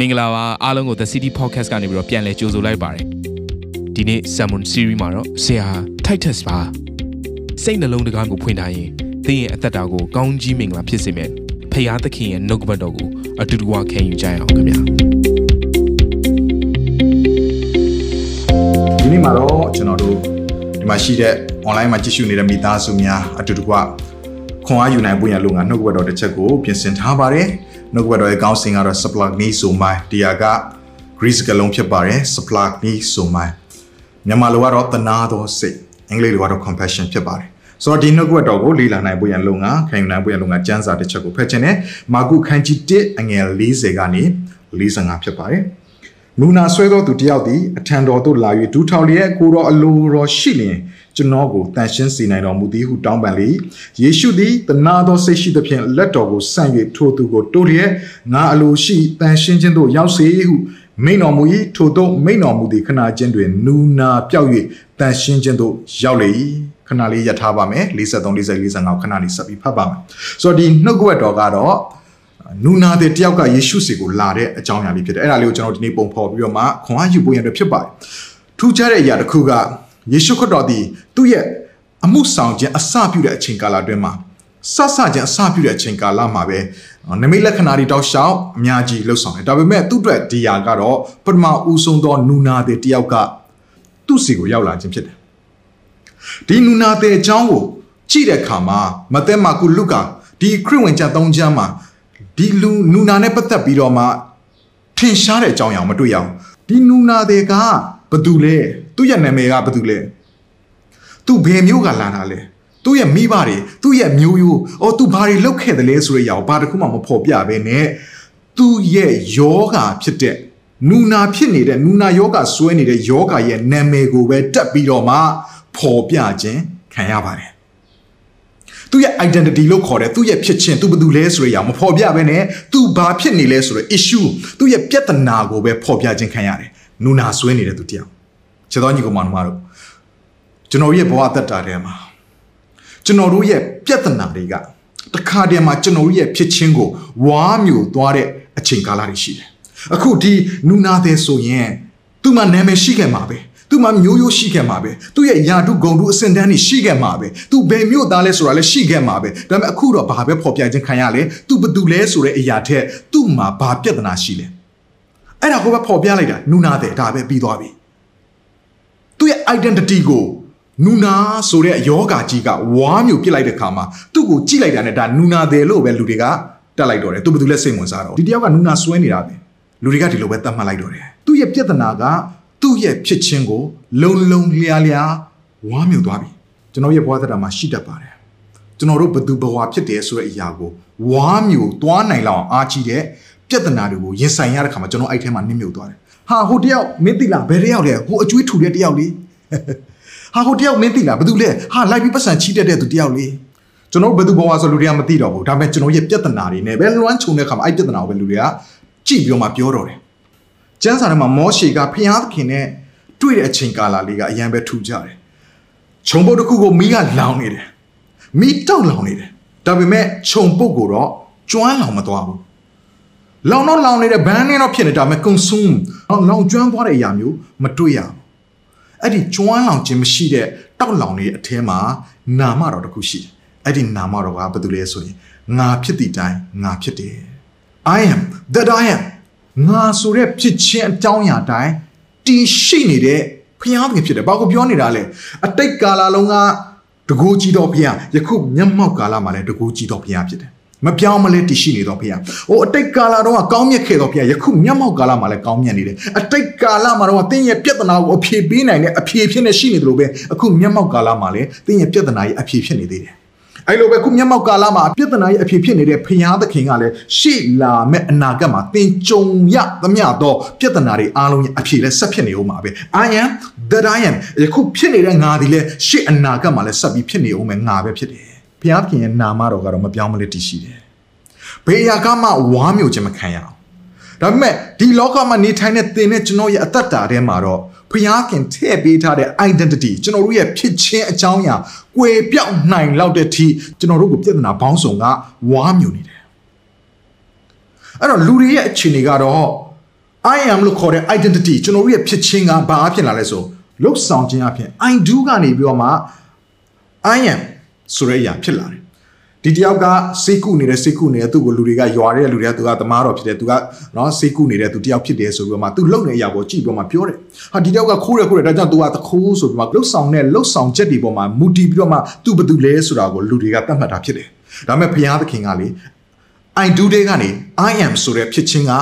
မင်္ဂလာပါအားလုံးကို The City Podcast ကနေပြီးတော့ပြန်လည်ကြိုဆိုလိုက်ပါတယ်ဒီနေ့ Salmon Series မှာတော့ဆရာ Titus ပါစိတ်နှလုံးတကားကိုဖွင့်ထားရင်သင်ရဲ့အသက်တာကိုကောင်းကြီးမင်္ဂလာဖြစ်စေမယ်ဖခင်သခင်ရဲ့နှုတ်ကပတ်တော်ကိုအတူတူခံယူကြရအောင်ခင်ဗျာဒီနေ့မှာတော့ကျွန်တော်တို့ဒီမှာရှိတဲ့ online မှာကြည့်ရှုနေတဲ့မိသားစုများအတူတူကခွန်အားယူနိုင်ဖို့ရန်လို့ငါနှုတ်ကပတ်တော်တစ်ချက်ကိုပြင်ဆင်ထားပါတယ် နှုတ်ကပတ်တော်ရဲ့ကောင်းစဉ်ကတော့ supply me so my ဒီဟာက Greece ကလုံးဖြစ်ပါတယ် supply me so my မြန်မာလိုကတော့တနာသောစိတ်အင်္ဂလိပ်လိုကတော့ compassion ဖြစ်ပါတယ်ဆိုတော့ဒီနှုတ်ကပတ်တော်ကိုလေ့လာနိုင်ဖို့ရန်လုံငါခံယူနိုင်ဖို့ရန်လုံငါစံစာတစ်ချက်ကိုဖတ်ခြင်းနဲ့မာကုခန်းကြီး1အငယ်40ကနေ45ဖြစ်ပါတယ် နူနာဆွဲသောသူတယောက်သည်အထံတော်သို့လာ၍ဒူးထောင်လျက်ကိုတော်အလိုတော်ရှိလျင်ကျွန်တော်ကိုတန်ရှင်းစေနိုင်တော်မူသည်ဟုတောင်းပန်လေယေရှုသည်တနာသောစိတ်ရှိသဖြင့်လက်တော်ကိုဆန့်၍ထိုသူကိုတိုးလျက်ငါအလိုရှိတန်ရှင်းခြင်းသို့ရောက်စေဟုမိန်တော်မူ၏ထိုသို့မိန်တော်မူသည်ခဏချင်းတွင်နူနာပြောက်၍တန်ရှင်းခြင်းသို့ရောက်လေ၏ခဏလေးရထားပါမယ်53 40 45ခဏလေးဆက်ပြီးဖတ်ပါမယ်ဆိုတော့ဒီနှုတ်ကပတ်တော်ကတော့ နူနာတဲ့တယောက်ကယေရှုစီကိုလာတဲ့အကြောင်းအရာလေးဖြစ်တယ်အဲ့ဒါလေးကိုကျွန်တော်ဒီနေ့ပုံဖော်ပြီးတော့မှခွန်အားယူဖို့ရတဲ့ဖြစ်ပါတယ်ထူးခြားတဲ့အရာတစ်ခုကယေရှုခရစ်တော်သည်သူ့ရဲ့အမှုဆောင်ခြင်းအစပြုတဲ့အချိန်ကာလအတွင်းမှာဆဆခြင်းအစပြုတဲ့အချိန်ကာလမှာပဲနမိတ်လက္ခဏာတွေတောက်လျှောက်အများကြီးလှုပ်ဆောင်တယ်ဒါပေမဲ့သူ့အတွက်ဒီယာကတော့ပထမဦးဆုံးသောနူနာတဲ့တယောက်ကသူ့စီကိုရောက်လာခြင်းဖြစ်တယ်ဒီနူနာတဲ့အကြောင်းကိုကြည့်တဲ့အခါမှာမသက်မာကုလုကာဒီခရစ်ဝင်ကျမ်း၃ကျမ်းမှာ ဒီလူနူနာနဲ့ပတ်သက်ပြီးတော့မှထင်ရှားတဲ့အကြောင်းအရာမတွေ့ရအောင်ဒီနူနာတွေကဘသူလဲသူ့ရဲ့နာမည်ကဘသူလဲသူဘယ်မျိုးကလာတာလဲသူ့ရဲ့မိဘတွေသူ့ရဲ့မျိုးရိုးအော်သူဘာတွေလုပ်ခဲ့တယ်လဲဆိုတဲ့အရာကိုဘာတစ်ခုမှမဖော်ပြဘဲနဲ့သူ့ရဲ့ယောဂါဖြစ်တဲ့နူနာဖြစ်နေတဲ့နူနာယောဂါဆွဲနေတဲ့ယောဂါရဲ့နာမည်ကိုပဲတက်ပြီးတော့မှဖော်ပြခြင်းခံရပါတယ် သူ့ရဲ့ identity လို့ခေါ်တယ်သူ့ရဲ့ဖြစ်ခြင်းသူဘယ်သူလဲဆိုရအောင်မဖော်ပြဘဲနဲ့သူဘာဖြစ်နေလဲဆိုတော့ issue သူ့ရဲ့ပြဿနာကိုပဲဖော်ပြခြင်းခံရတယ်နူနာဆွဲနေတဲ့သူတယောက်ခြေတော်ညီကောင်မတို့ကျွန်တော်ရဲ့ဘဝသက်တာထဲမှာကျွန်တော်တို့ရဲ့ပြဿနာတွေကတခါတည်းမှာကျွန်တော်ရဲ့ဖြစ်ခြင်းကိုဝါမျိုးသွားတဲ့အချိန်ကာလတွေရှိတယ်အခုဒီနူနာတဲ့ဆိုရင်သူ့မှာနာမည်ရှိခဲ့မှာပဲ သူမှမျိုးရိုးရှိခဲ့မှာပဲသူ့ရဲ့ယာတုဂုံတုအစင်တန်းနေရှိခဲ့မှာပဲသူဘယ်မျိုးသားလဲဆိုတာလည်းရှိခဲ့မှာပဲဒါပေမဲ့အခုတော့ဘာပဲဖော်ပြခြင်းခံရလဲသူဘသူလဲဆိုတဲ့အရာထက်သူ့မှာဘာပြဿနာရှိလဲအဲ့ဒါကိုပဲဖော်ပြလိုက်တာနူနာတဲ့ဒါပဲပြီးသွားပြီသူ့ရဲ့ identity ကိုနူနာဆိုတဲ့ယောဂါကြီးကဝါမျိုးပြစ်လိုက်တဲ့ခါမှာသူ့ကိုကြည့်လိုက်တာနဲ့ဒါနူနာတယ်လို့ပဲလူတွေကတက်လိုက်တော့တယ်သူဘသူလဲစိတ်ဝင်စားတော့ဒီတယောက်ကနူနာဆွဲနေတာပဲလူတွေကဒီလိုပဲတတ်မှတ်လိုက်တော့တယ်သူ့ရဲ့ပြဿနာက သူ့ရဲ့ဖြစ်ခြင်းကိုလုံလုံလျားလျားဝါမြုပ်သွားပြီကျွန်တော်ရဲ့ဘဝသက်တာမှာရှိတတ်ပါတယ်ကျွန်တော်တို့ဘသူဘဝဖြစ်တယ်ဆိုတဲ့အရာကိုဝါမြုပ်သွားနိုင်လောက်အားကြီးတဲ့ပြဿနာတွေကိုရင်ဆိုင်ရတဲ့ခါမှာကျွန်တော်အဲ့ထဲမှာနစ်မြုပ်သွားတယ်ဟာဟိုတယောက်မင်းသိလားဘယ်တယောက်လဲဟိုအကျွေးထူတဲ့တယောက်လေဟာဟိုတယောက်မင်းသိလားဘယ်သူလဲဟာလိုက်ပြီးပတ်စံချီးတက်တဲ့သူတယောက်လေကျွန်တော်ဘယ်သူဘဝဆိုလူတွေကမသိတော့ဘူးဒါပေမဲ့ကျွန်တော်ရဲ့ပြဿနာတွေနဲ့ပဲလွမ်းခြုံတဲ့ခါမှာအဲ့ပြဿနာကိုပဲလူတွေကကြည့်ပြီးတော့မှပြောတော့တယ် ကျမ်းစာထဲမှာမောရှေကဖျားသခင်နဲ့တွေ့တဲ့အချိန်ကာလလေးကအရန်ပဲထူကြတယ်။ခြုံပုတ်တစ်ခုကိုမီးကလောင်နေတယ်။မီးတောက်လောင်နေတယ်။ဒါပေမဲ့ခြုံပုတ်ကိုတော့ကျွမ်းလောင်မသွားဘူး။လောင်တော့လောင်နေတဲ့ဘန်းနဲ့တော့ဖြစ်နေတာမဲ့ consume လောင်ကျွမ်းသွားတဲ့အရာမျိုးမတွေ့ရဘူး။အဲ့ဒီကျွမ်းလောင်ခြင်းမရှိတဲ့တောက်လောင်နေတဲ့အထဲမှာနာမတော်တစ်ခုရှိတယ်။အဲ့ဒီနာမတော်ကဘာတူလဲဆိုရင်ငါဖြစ်သည့်တိုင်ငါဖြစ်တယ်။ I am that I am ငါဆိုတဲ့ဖြစ်ခြင်းအကြောင်းအရာတိုင်းတည်ရှိနေတဲ့ဖျားသခင်ဖြစ်တယ်ဘာကိုပြောနေတာလဲအတိတ်ကာလလုံးကတကူကြီးတော်ဖျားယခုမျက်မှောက်ကာလမှာလည်းတကူကြီးတော်ဖျားဖြစ်တယ်မပြောင်းမလဲတည်ရှိနေတော်ဖျားဟိုအတိတ်ကာလတော့ကောင်းမြတ်ခဲ့တော်ဖျားယခုမျက်မှောက်ကာလမှာလည်းကောင်းမြတ်နေတယ်အတိတ်ကာလမှာတော့တင်းရဲ့ပြဿနာကိုအဖြေပေးနိုင်တဲ့အဖြေဖြစ်နေရှိနေတယ်လို့ပဲအခုမျက်မှောက်ကာလမှာလည်းတင်းရဲ့ပြဿနာရဲ့အဖြေဖြစ်နေသေးတယ် အဲ့လိုပဲခုမျက်မှောက်ကာလမှာပြဿနာရဲ့အဖြစ်ဖြစ်နေတဲ့ဖျားသခင်ကလည်းရှေ့လာမဲ့အနာဂတ်မှာသင်ကြုံရသမျှသောပြဿနာတွေအားလုံးရဲ့အဖြစ်လည်းဆက်ဖြစ်နေဦးမှာပဲ I am that I am ယခုဖြစ်နေတဲ့ငါဒီလည်းရှေ့အနာဂတ်မှာလည်းဆက်ပြီးဖြစ်နေဦးမယ်ငါပဲဖြစ်တယ်ဖျားသခင်ရဲ့နာမတော်ကတော့မပြောင်းမလဲတည်ရှိတယ်ဘယ်အရာကမှဝါမျိုးခြင်းမခံရအောင်ဒါပေမဲ့ဒီလောကမှာနေထိုင်တဲ့သင်နဲ့ကျွန်တော်ရဲ့အသက်တာထဲမှာတော့ ဖျားခင်ထည့်ပေးထားတဲ့ identity ကျွန်တော်တို့ရဲ့ဖြစ်ခြင်းအကြောင်းအရာကွယ်ပြောက်နိုင်လောက်တဲ့အထိကျွန်တော်တို့ကိုပြဿနာပေါင်းစုံကဝါမြူနေတယ်အဲ့တော့လူတွေရဲ့အခြေအနေကတော့ I am လို့ခေါ်တဲ့ identity ကျွန်တော်တို့ရဲ့ဖြစ်ချင်းကဘာအဖြစ်လာလဲဆိုလှုပ်ဆောင်ခြင်းအဖြစ် I do ကနေပြီးတော့မှ I am ဆိုတဲ့အရာဖြစ်လာတယ် ဒီတယောက်ကစိတ်ကူနေတဲ့စိတ်ကူနေတဲ့သူ့ကိုလူတွေကယွာတဲ့လူတွေကသူကသမားတော်ဖြစ်တယ်သူကနော်စိတ်ကူနေတဲ့သူတယောက်ဖြစ်တယ်ဆိုပြီးတော့မှသူလုံနေတဲ့အရာကိုကြည့်ပြီးတော့မှပြောတယ်ဟာဒီတယောက်ကခိုးတယ်ခိုးတယ်ဒါကြောင့်သူကတခိုးဆိုပြီးမှလှုပ်ဆောင်တဲ့လှုပ်ဆောင်ချက်တွေပေါ်မှာမူတည်ပြီးတော့မှသူဘယ်သူလဲဆိုတာကိုလူတွေကသတ်မှတ်တာဖြစ်တယ်ဒါပေမဲ့ဘုရားသခင်ကလေ I do တဲ့ကနေ I am ဆိုတဲ့ဖြစ်ချင်းက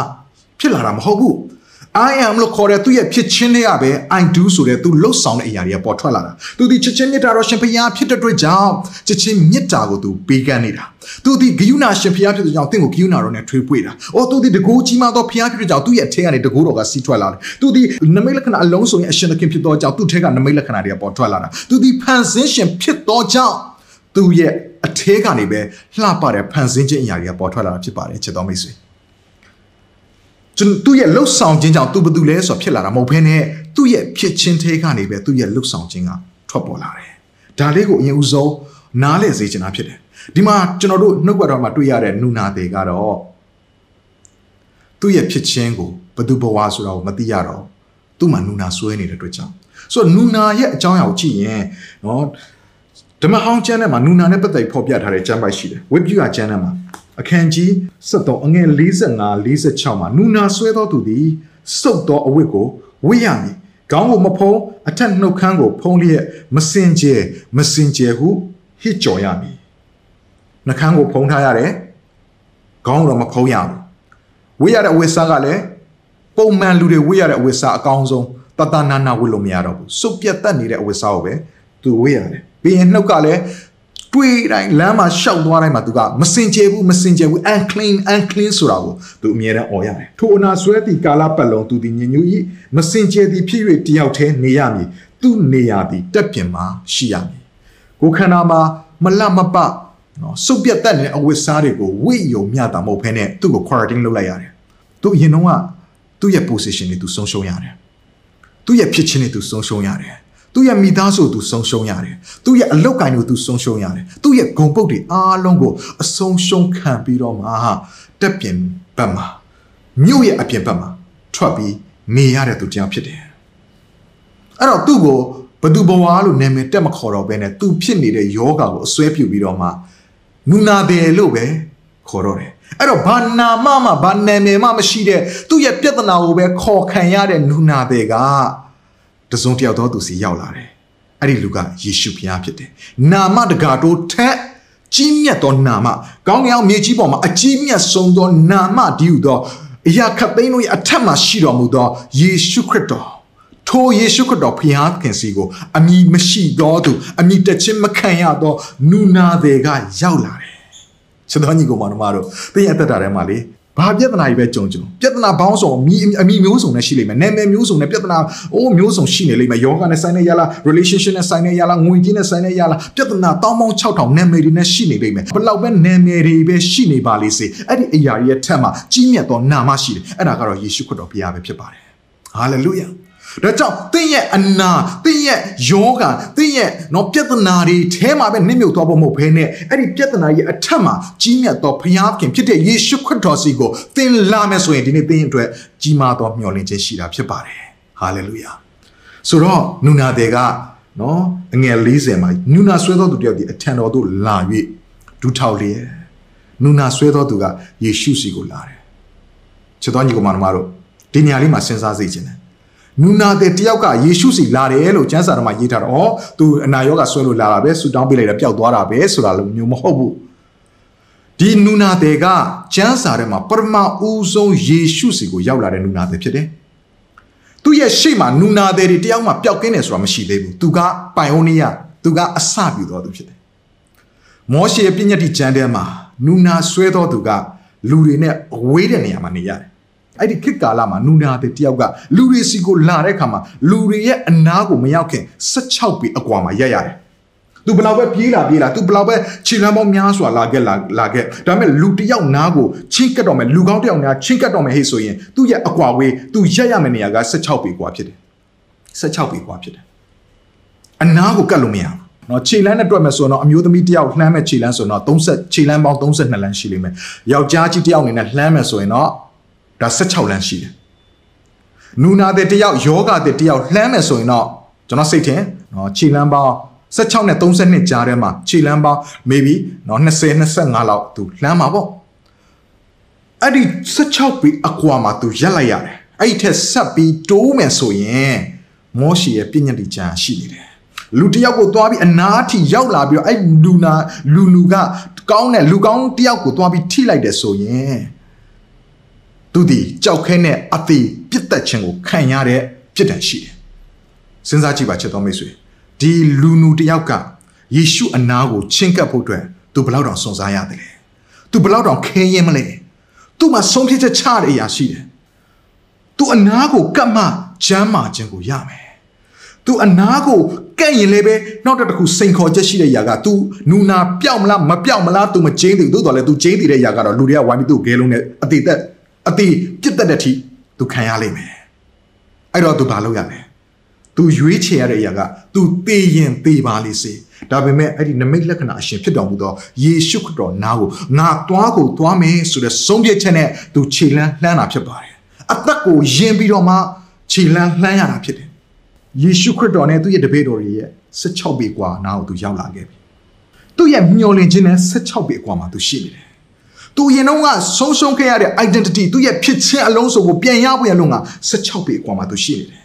ဖြစ်လာတာမဟုတ်ဘူး I am လို့ခေါ်တဲ့သူ့ရဲ့ဖြစ်ချင်းတွေကပဲ I do ဆိုတဲ့သူလှုပ်ဆောင်တဲ့အရာတွေကပေါ်ထွက်လာတာသူဒီချစ်ချင်းမြတ်တာတော့ရှင်ဘုရားဖြစ်တဲ့အတွက်ကြောင့်ချစ်ချင်းမြတ်တာကိုသူပေးကမ်းနေတာသူဒီဂယုဏရှင်ဘုရားဖြစ်တဲ့ကြောင့်တင့်ကိုဂယုဏတော်နဲ့ထွေးပွေတာ။အော်သူဒီတကူကြီးမားသောဘုရားဖြစ်တဲ့ကြောင့်သူ့ရဲ့အထက်ကနေတကူတော်ကစီးထွက်လာတယ်။သူဒီနမိတ်လက္ခဏာအလုံးစုံရဲ့အရှင်သခင်ဖြစ်သောကြောင့်သူ့ထက်ကနမိတ်လက္ခဏာတွေကပေါ်ထွက်လာတာ။သူဒီဖန်ဆင်းရှင်ဖြစ်သောကြောင့်သူ့ရဲ့အထဲကနေပဲလှပတဲ့ဖန်ဆင်းခြင်းအရာတွေကပေါ်ထွက်လာတာဖြစ်ပါတယ်ချစ်တော်မိတ်ဆွေ။ ကျွန်သူ့ရဲ့လှုပ်ဆောင်ခြင်းကြောင့်သူဘယ်သူလဲဆိုဖြစ်လာတာမဟုတ်ဘဲနဲ့သူ့ရဲ့ဖြစ်ချင်းသေးကနေပဲသူ့ရဲ့လှုပ်ဆောင်ခြင်းကထွက်ပေါ်လာတယ်။ဒါလေးကိုအရင်ဦးဆုံးနားလည်စေချင်တာဖြစ်တယ်။ဒီမှာကျွန်တော်တို့နှုတ်ကတော်မှာတွေ့ရတဲ့နူနာတွေကတော့သူ့ရဲ့ဖြစ်ချင်းကိုဘယ်သူဘဝဆိုတာကိုမသိရတော့သူ့မှာနူနာဆွဲနေတဲ့အတွက်ကြောင့်ဆိုတော့နူနာရဲ့အကြောင်းအရာကိုကြည့်ရင်နော်ဓမ္မဟောင်းကျမ်းထဲမှာနူနာနဲ့ပတ်သက်ဖော်ပြထားတဲ့ကျမ်းပိုက်ရှိတယ်ဝိပ္ပယကျမ်းထဲမှာ အခန်းကြီး73အငယ်45 46မှာနူနာဆွဲသောသူသည်စုပ်သောအဝတ်ကိုဝတ်ရမည်ခေါင်းကိုမဖုံးအထက်နှုတ်ခမ်းကိုဖုံးလျက်မစင်ကြယ်မစင်ကြယ်ဟုဟစ်ကြော်ရမည်နှခမ်းကိုဖုံးထားရတယ်ခေါင်းတော့မဖုံးရဘူးဝတ်ရတဲ့အဝတ်စားကလည်းပုံမှန်လူတွေဝတ်ရတဲ့အဝတ်စားအကောင်းဆုံးတတနာနာဝတ်လို့မရတော့ဘူးစုပ်ပြတ်တက်နေတဲ့အဝတ်စားကိုပဲသူဝတ်ရတယ်ပြီးရင်နှုတ်ကလည်း တွေ့တိုင်းလမ်းမှာရှောက်သွားတိုင်းမှာသူကမစင်ကြယ်ဘူးမစင်ကြယ်ဘူး unclean unclean ဆိုတာကိုသူအမြဲတမ်းអော်ရတယ်ထိုအနာဆွဲသည့်ကာလပတ်လုံးသူသည်ညညူ၏မစင်ကြယ်သည်ဖြစ်၍တယောက်တည်းနေရမည်သူနေရသည်တက်ပြင်မှာရှိရမည်ကိုခန္ဓာမှာမလမပနော်စုပ်ပြတ်တတ်တဲ့အဝတ်စားတွေကိုဝိယုံမြတာမဟုတ်ဘဲနဲ့သူ့ကို quarantine လုပ်လိုက်ရတယ်သူအရင်တော့ကသူ့ရဲ့ position တွေသူဆုံးရှုံးရတယ်သူ့ရဲ့ဖြစ်ချင်းတွေသူဆုံးရှုံးရတယ် သူ့ရဲ့မိသားစုကိုသူဆုံးရှုံးရတယ်သူ့ရဲ့အလောက်ကိုင်းကိုသူဆုံးရှုံးရတယ်သူ့ရဲ့ဂုံပုတ်တွေအားလုံးကိုအဆုံးရှုံးခံပြီးတော့မှတက်ပြင်ဘက်မှာမြို့ရဲ့အပြင်ဘက်မှာထွက်ပြီးနေရတဲ့သူတယောက်ဖြစ်တယ်အဲ့တော့သူ့ကိုဘသူဘဝလို့နာမည်တက်မခေါ်တော့ဘဲနဲ့သူဖြစ်နေတဲ့ယောဂါကိုအစွဲပြုပြီးတော့မှနူနာတယ်လို့ပဲခေါ်တော့တယ်အဲ့တော့ဘာနာမမှဘာနာမည်မှမရှိတဲ့သူ့ရဲ့ပြဿနာကိုပဲခေါ်ခံရတဲ့နူနာတယ်က တစုံတယောက်သောသူစီရောက်လာတယ်အဲ့ဒီလူကယေရှုဖျားဖြစ်တယ်နာမတကာတို့ထက်ကြီးမြတ်သောနာမကောင်းကင်အောင်မြေကြီးပေါ်မှာအကြီးမြတ်ဆုံးသောနာမဒီဟုသောအရာခတ်သိမ်းတို့ရဲ့အထက်မှာရှိတော်မူသောယေရှုခရစ်တော်ထိုယေရှုခရစ်တော်ဖျားခင်စီကိုအမိမရှိသောသူအမိတချင်းမခံရသောနူနာတွေကရောက်လာတယ်ချစ်တော်ညီကောင်မတို့တင်းရဲ့အသက်တာထဲမှာလေ ဘာပြဿနာကြီးပဲကြုံကြုံပြဿနာဘောင်းဆောင်အမိအမိမျိုးစုံနဲ့ရှိလိမ့်မယ်နာမည်မျိုးစုံနဲ့ပြဿနာအိုးမျိုးစုံရှိနေလိမ့်မယ်ယောဂနဲ့ဆိုင်နေရလား relationship နဲ့ဆိုင်နေရလားငွေကြီးနဲ့ဆိုင်နေရလားပြဿနာတောင်းပေါင်း6000နာမည်တွေနဲ့ရှိနေလိမ့်မယ်ဘလောက်ပဲနာမည်တွေပဲရှိနေပါလိမ့်စေအဲ့ဒီအရာရဲ့ထက်မှာကြီးမြတ်သောနာမရှိတယ်အဲ့ဒါကတော့ယေရှုခရစ်တော်ဘုရားပဲဖြစ်ပါတယ်ဟာလေလုယာ ဒါကြောင့်သင်ရဲ့အနာသင်ရဲ့ယောဂသင်ရဲ့နော်ပြဿနာတွေထဲမှာပဲနစ်မြုပ်သွားဖို့မဟုတ်ဘဲနဲ့အဲ့ဒီပြဿနာရဲ့အထက်မှာကြီးမြတ်သောဘုရားခင်ဖြစ်တဲ့ယေရှုခရစ်တော်စီကိုသင်လာမယ်ဆိုရင်ဒီနေ့သင်အတွက်ကြီးမားသောမျှော်လင့်ခြင်းရှိတာဖြစ်ပါတယ်ဟာလေလုယာဆိုတော့နူနာတဲ့ကနော်အငယ်40မှာနူနာဆွဲသောသူတယောက်ဒီအထံတော်သို့လာ၍ဒူးထောက်လျက်နူနာဆွဲသောသူကယေရှုစီကိုလာတယ်ချစ်တော်ညီကောင်မတို့ဒီနေရာလေးမှာစဉ်းစားစေခြင်းတယ် နူနာတဲ့တယောက်ကယေရှုစီလာတယ်လို့ကျမ်းစာထဲမှာရေးထားတော့ဩသူအနာရောဂါဆွဲလို့လာတာပဲဆူတောင်းပေးလိုက်တာပျောက်သွားတာပဲဆိုတာလို့မျိုးမဟုတ်ဘူးဒီနူနာတဲ့ကကျမ်းစာထဲမှာပရမဦးဆုံးယေရှုစီကိုရောက်လာတဲ့နူနာတဲ့ဖြစ်တယ်သူရဲ့ရှေ့မှာနူနာတဲ့တွေတယောက်မှပျောက်ကင်းတယ်ဆိုတာမရှိသေးဘူးသူကပိုင်အိုနီးယားသူကအစပြုတော်သူဖြစ်တယ်မောရှေရဲ့ပြည့်ညတ်တိကျမ်းထဲမှာနူနာဆွဲတော်သူကလူတွေနဲ့အဝေးတဲ့နေရာမှာနေရတယ် အဲ့ဒီခေတ်ကာလမှာနူနာတဲ့တယောက်ကလူတွေစီကိုလာတဲ့အခါမှာလူတွေရဲ့အနာကိုမရောက်ခင်16ပေအကွာမှာရက်ရတယ်သူဘလောက်ပဲပြေးလာပြေးလာသူဘလောက်ပဲခြေလမ်းပေါင်းများစွာလာခဲ့လာလာခဲ့ဒါပေမဲ့လူတယောက်နားကိုချင်းကတ်တော့မယ်လူကောင်းတယောက်နားချင်းကတ်တော့မယ်ဟေ့ဆိုရင်သူ့ရဲ့အကွာဝေးသူရက်ရမယ့်နေရာက16ပေกว่าဖြစ်တယ်16ပေกว่าဖြစ်တယ်အနာကိုကတ်လို့မရဘူးနော်ခြေလမ်းနဲ့တွက်မယ်ဆိုတော့အမျိုးသမီးတယောက်လှမ်းမဲ့ခြေလမ်းဆိုတော့30ခြေလမ်းပေါင်း32လမ်းရှိလိမ့်မယ်ယောက်ျားကြီးတယောက်အနေနဲ့လှမ်းမယ်ဆိုရင်တော့ ဒါ16လမ်းရှိတယ်နူနာတဲ့တယောက်ယောဂတဲ့တယောက်လှမ်းမယ်ဆိုရင်တော့ကျွန်တော်စိတ်ထင်နော်ခြေလမ်းပေါင်း16နဲ့32ကြားထဲမှာခြေလမ်းပေါင်း maybe နော်20 25လောက်သူလှမ်းမှာပေါ့အဲ့ဒီ16ပြီအကွာမှာသူရက်လိုက်ရတယ်အဲ့ဒီထက်ဆက်ပြီးတိုးမယ်ဆိုရင်မောရှိရဲ့ပြည့်ညတ်တိကြံရှိနေတယ်လူတယောက်ကိုသွားပြီးအနားထိရောက်လာပြီးတော့အဲ့လူနာလူလူကကောင်းတဲ့လူကောင်းတယောက်ကိုသွားပြီးထိလိုက်တယ်ဆိုရင် သူဒီကြောက်ခဲနဲ့အသေးပြစ်တက်ခြင်းကိုခံရတဲ့ပြစ်ဒဏ်ရှိတယ်စဉ်းစားကြည့်ပါချက်တော်မိတ်ဆွေဒီလူနူတယောက်ကယေရှုအနာကိုချင်းကပ်ဖို့အတွက်သူဘလောက်တောင်စွန့်စားရတယ်လဲသူဘလောက်တောင်ခဲရင်မလဲသူ့မှာဆုံးဖြတ်ချက်ချတဲ့အရာရှိတယ်သူအနာကိုကတ်မှချမ်းမာခြင်းကိုရမယ်။ तू အနာကိုကန့်ရင်လည်းပဲနောက်တစ်ခုစိန်ခေါ်ချက်ရှိတဲ့ຢာက तू နူနာပျောက်မလားမပျောက်မလား तू မကျင်းသေးဘူး။သို့တော်လည်း तू ကျင်းသေးတဲ့ຢာကတော့လူတွေကဝိုင်းပြီး तू ဂဲလုံးနဲ့အတိသက် အသေးပြစ်တတ်တဲ့အထိသူခံရလိမ့်မယ်အဲ့တော့သူဘာလုပ်ရမလဲသူရွေးချယ်ရတဲ့အရာကသူသေရင်သေပါလိမ့်စေဒါပေမဲ့အဲ့ဒီနမိတ်လက္ခဏာအရှင်ဖြစ်တော်မူသောယေရှုခရစ်တော်နားကိုငါသွားကိုသွားမယ်ဆိုတဲ့ဆုံးဖြတ်ချက်နဲ့သူခြေလှမ်းလှမ်းတာဖြစ်ပါတယ်အသက်ကိုယင်ပြီးတော့မှခြေလှမ်းလှမ်းရတာဖြစ်တယ်ယေရှုခရစ်တော်နဲ့သူ့ရဲ့တပည့်တော်တွေရဲ့16ပေกว่าနားကိုသူရောက်လာခဲ့ပြီသူ့ရဲ့မျှော်လင့်ခြင်းနဲ့16ပေกว่าမှာသူရှိနေတယ် သူရင်တော့ကဆုံးရှုံးခဲ့ရတဲ့ identity သူရဲ့ဖြစ်ချင်းအလုံးစုံကိုပြန်ရဖို့ရလို့ငါ16ပေအကွာမှာသူရှိနေတယ်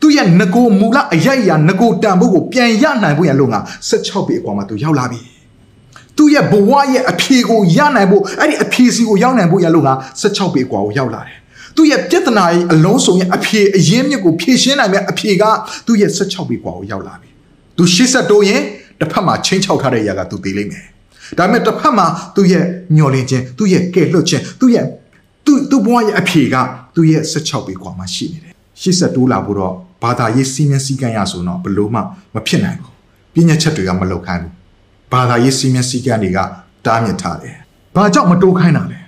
သူရဲ့ငကိုမူလအရိုက်ရာငကိုတန်ဖို့ကိုပြန်ရနိုင်ဖို့ရလို့ငါ16ပေအကွာမှာသူရောက်လာပြီသူရဲ့ဘဝရဲ့အဖြေကိုရနိုင်ဖို့အဲ့ဒီအဖြေစီကိုရောက်နိုင်ဖို့ရလို့ငါ16ပေအကွာကိုရောက်လာတယ်သူရဲ့ပြဿနာရဲ့အလုံးစုံရဲ့အဖြေအရင်းမြစ်ကိုဖြေရှင်းနိုင်မယ့်အဖြေကသူရဲ့16ပေအကွာကိုရောက်လာပြီသူ80တိုးရင်တစ်ဖက်မှာချင်းချောက်ထားတဲ့အရာကသူသေးလိမ့်မယ် ဒါပေမဲ့တစ်ဖက်မှာသူ့ရဲ့ညှော်လင့်ခြင်းသူ့ရဲ့ကဲလွတ်ခြင်းသူ့ရဲ့သူ့သူ့ဘဝရဲ့အဖြေကသူ့ရဲ့16ပေခွာမှာရှိနေတယ်ရှေ့ဆက်တိုးလာဖို့တော့ဘာသာရေးစီမံစည်းကမ်းရဆိုတော့ဘလို့မှမဖြစ်နိုင်ဘူးပညာချက်တွေကမလောက်ခိုင်းဘူးဘာသာရေးစီမံစည်းကမ်းတွေကတားမြစ်ထားတယ်ဘာကြောင့်မတိုးခိုင်းတာလဲ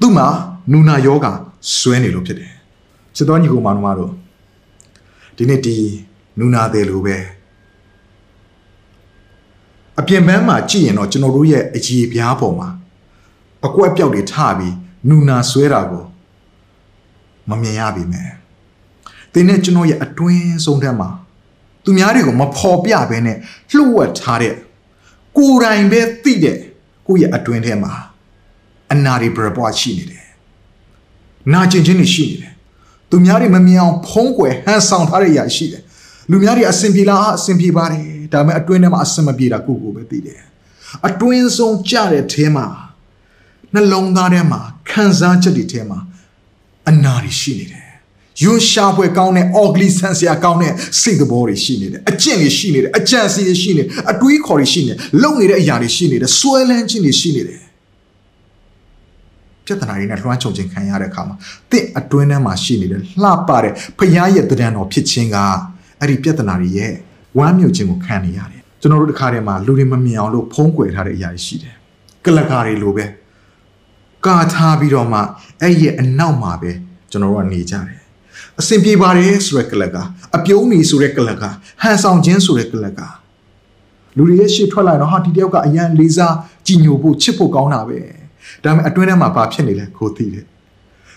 သူ့မှာနူနာယောဂါစွဲနေလို့ဖြစ်တယ်စစ်တော်ညီကောင်မတို့ဒီနေ့ဒီနူနာတယ်လို့ပဲ အပြင်ပန်းမှာကြည့်ရင်တော့ကျွန်တော်တို့ရဲ့အကြီးပြားပေါ်မှာအကွက်ပြောက်တွေထပြီးနူနာဆွဲတာကိုမမြင်ရပြီမဲ့တင်းနဲ့ကျွန်တော်ရဲ့အတွင်းဆုံးထက်မှာသူများတွေကိုမဖော်ပြဘဲနဲ့လှုပ်ဝက်ထားတဲ့ကိုယ်တိုင်ပဲသိတဲ့ကိုယ့်ရဲ့အတွင်းထဲမှာအနာတွေပြပွားရှိနေတယ်နာကျင်ခြင်းတွေရှိနေတယ်သူများတွေမမြင်အောင်ဖုံးကွယ်ဟန်ဆောင်ထားတဲ့အရာရှိတယ်လူများတွေအစင်ပြေလားအစင်ပြေပါတယ် ဒါပေမဲ့အတွင်းထဲမှာအစင်မပြေတာကိုကိုပဲသိတယ်အတွင်းဆုံးကြတဲ့အဲမှာနှလုံးသားထဲမှာခံစားချက်တွေထဲမှာအနာတွေရှိနေတယ်ယွန်းရှားပွဲကောင်းတဲ့ ugly sense ရကောင်းတဲ့စိတ်သဘောတွေရှိနေတယ်အကျင့်တွေရှိနေတယ်အကြံစီတွေရှိနေတယ်အတွေးခေါ်တွေရှိနေတယ်လုံနေတဲ့အရာတွေရှိနေတယ်ဆွဲလန်းခြင်းတွေရှိနေတယ်ပြဿနာတွေနဲ့လွှမ်းခြုံခြင်းခံရတဲ့အခါမှာတင့်အတွင်းထဲမှာရှိနေတဲ့လှပတဲ့ဖျားရဲ့တံတန်တော်ဖြစ်ခြင်းကအဲ့ဒီပြဿနာတွေရဲ့ ဝမ်းမြုပ်ခြင်းကိုခံနေရတယ်ကျွန်တော်တို့တစ်ခါတည်းမှာလူတွေမမြင်အောင်လို့ဖုံးကွယ်ထားတဲ့အရာတွေရှိတယ်ကလကာတွေလိုပဲကာထားပြီးတော့မှအဲ့ရဲ့အနောက်မှာပဲကျွန်တော်တို့ကနေကြတယ်အစင်ပြေပါတယ်ဆိုတဲ့ကလကအပြုံးနေဆိုတဲ့ကလကဟန်ဆောင်ခြင်းဆိုတဲ့ကလကလူတွေရဲ့ရှေ့ထွက်လာတော့ဟာဒီတယောက်ကအရန်လေးစားကြည်ညိုဖို့ချစ်ဖို့ကောင်းတာပဲဒါပေမဲ့အတွင်းထဲမှာဘာဖြစ်နေလဲကိုသိတယ်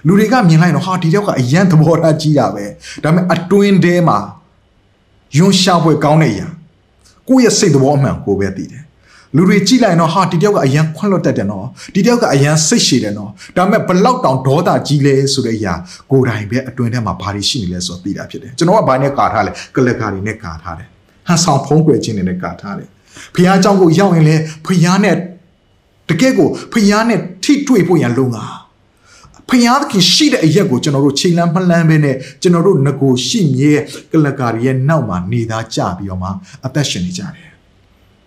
လူတွေကမြင်လိုက်တော့ဟာဒီတယောက်ကအရန်သဘောထားကြီးတာပဲဒါပေမဲ့အတွင်းထဲမှာ ယွန်းရှာပွဲကောင်းတဲ့အရာကိုယ့်ရဲ့စိတ်သဘောအမှန်ကိုပဲသိတယ်လူတွေကြည့်လိုက်တော့ဟာဒီတယောက်ကအရန်ခွန့်လွတ်တတ်တယ်နော်ဒီတယောက်ကအရန်စိတ်ရှည်တယ်နော်ဒါပေမဲ့ဘလောက်တောင်ဒေါသကြီးလဲဆိုတဲ့အရာကိုယ်တိုင်ပဲအတွင်းထဲမှာဘာတွေရှိနေလဲဆိုတော့သိတာဖြစ်တယ်ကျွန်တော်ကဘာနဲ့ကာထားလဲကလကာတွေနဲ့ကာထားတယ်ဟန်ဆောင်ဖုံးကွယ်ခြင်းတွေနဲ့ကာထားတယ်ဖះเจ้าကိုရောက်ရင်လဲဖះနဲ့တကယ့်ကိုဖျားနဲ့ထိတွေ့ဖို့ရန်လုံတာ ဖျားသခင်ရှိတဲ့အရက်ကိုကျွန်တော်တို့ချိန်လန်းမလန်းပဲနဲ့ကျွန်တော်တို့ငကိုရှိမြဲကလကာရဲ့နောက်မှာနေသားကြပြီးတော့မှအသက်ရှင်နေကြတယ်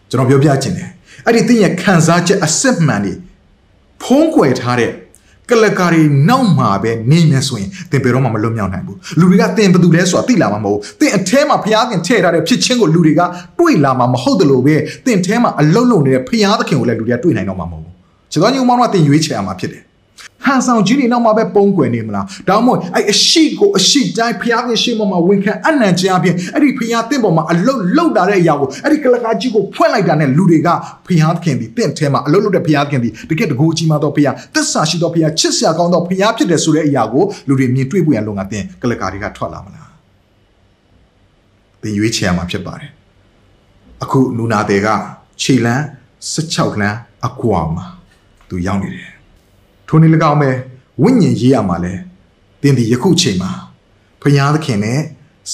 ကျွန်တော်ပြောပြခြင်းတယ်အဲ့ဒီသင်ရဲ့ခံစားချက်အစစ်မှန်တွေဖုံးကွယ်ထားတဲ့ကလကာရီနောက်မှာပဲနေနေဆိုရင်သင်ဘယ်တော့မှမလွတ်မြောက်နိုင်ဘူးလူတွေကသင်ဘယ်သူလဲဆိုတာသိလာမှာမဟုတ်သင်အแทမှာဘုရားခင်ထည့်ထားတဲ့ဖြစ်ချင်းကိုလူတွေကတွေ့လာမှာမဟုတ်တယ်လို့ပဲသင်แทမှာအလုံးလုံးနေတဲ့ဘုရားသခင်ကိုလည်းလူတွေကတွေ့နိုင်တော့မှာမဟုတ်ဘူးခြေတော်ညီမောင်ကသင်ရွေးချယ်ရမှာဖြစ်တယ် ဟန်ဆောင်ကြီးနေနောက်မှာပဲပုံကွယ်နေမလားဒါမှမဟုတ်အဲ့အရှိကိုအရှိတိုင်းဖျားခင်ရှေ့မှာဝန်ခံအနံ့ခြင်းအပြင်အဲ့ဒီဖျားတင့်ပေါ်မှာအလုတ်လုတ်တာတဲ့အရာကိုအဲ့ဒီကလကားကြီးကိုဖွင့်လိုက်တာနဲ့လူတွေကဖျားခင်ဒီတင့်ထဲမှာအလုတ်လုတ်တဲ့ဖျားခင်ဒီတကယ်တကူကြီးမှတော့ဖျားသစ္စာရှိတော့ဖျားချစ်စရာကောင်းတော့ဖျားဖြစ်တယ်ဆိုတဲ့အရာကိုလူတွေမြင်တွေ့ဖို့ရလုံငါတင်ကလကားတွေကထွက်လာမလားသင်ရွေးချယ်ရမှာဖြစ်ပါတယ်အခုနူနာတဲ့ကခြေလန်း16လမ်းအကွာမှာသူရောက်နေတယ် ထိုနည်း၎င်းပဲဝိညာဉ်ရေးရမှာလဲတင်ဒီယခုချိန်မှာဖျားသခင်နဲ့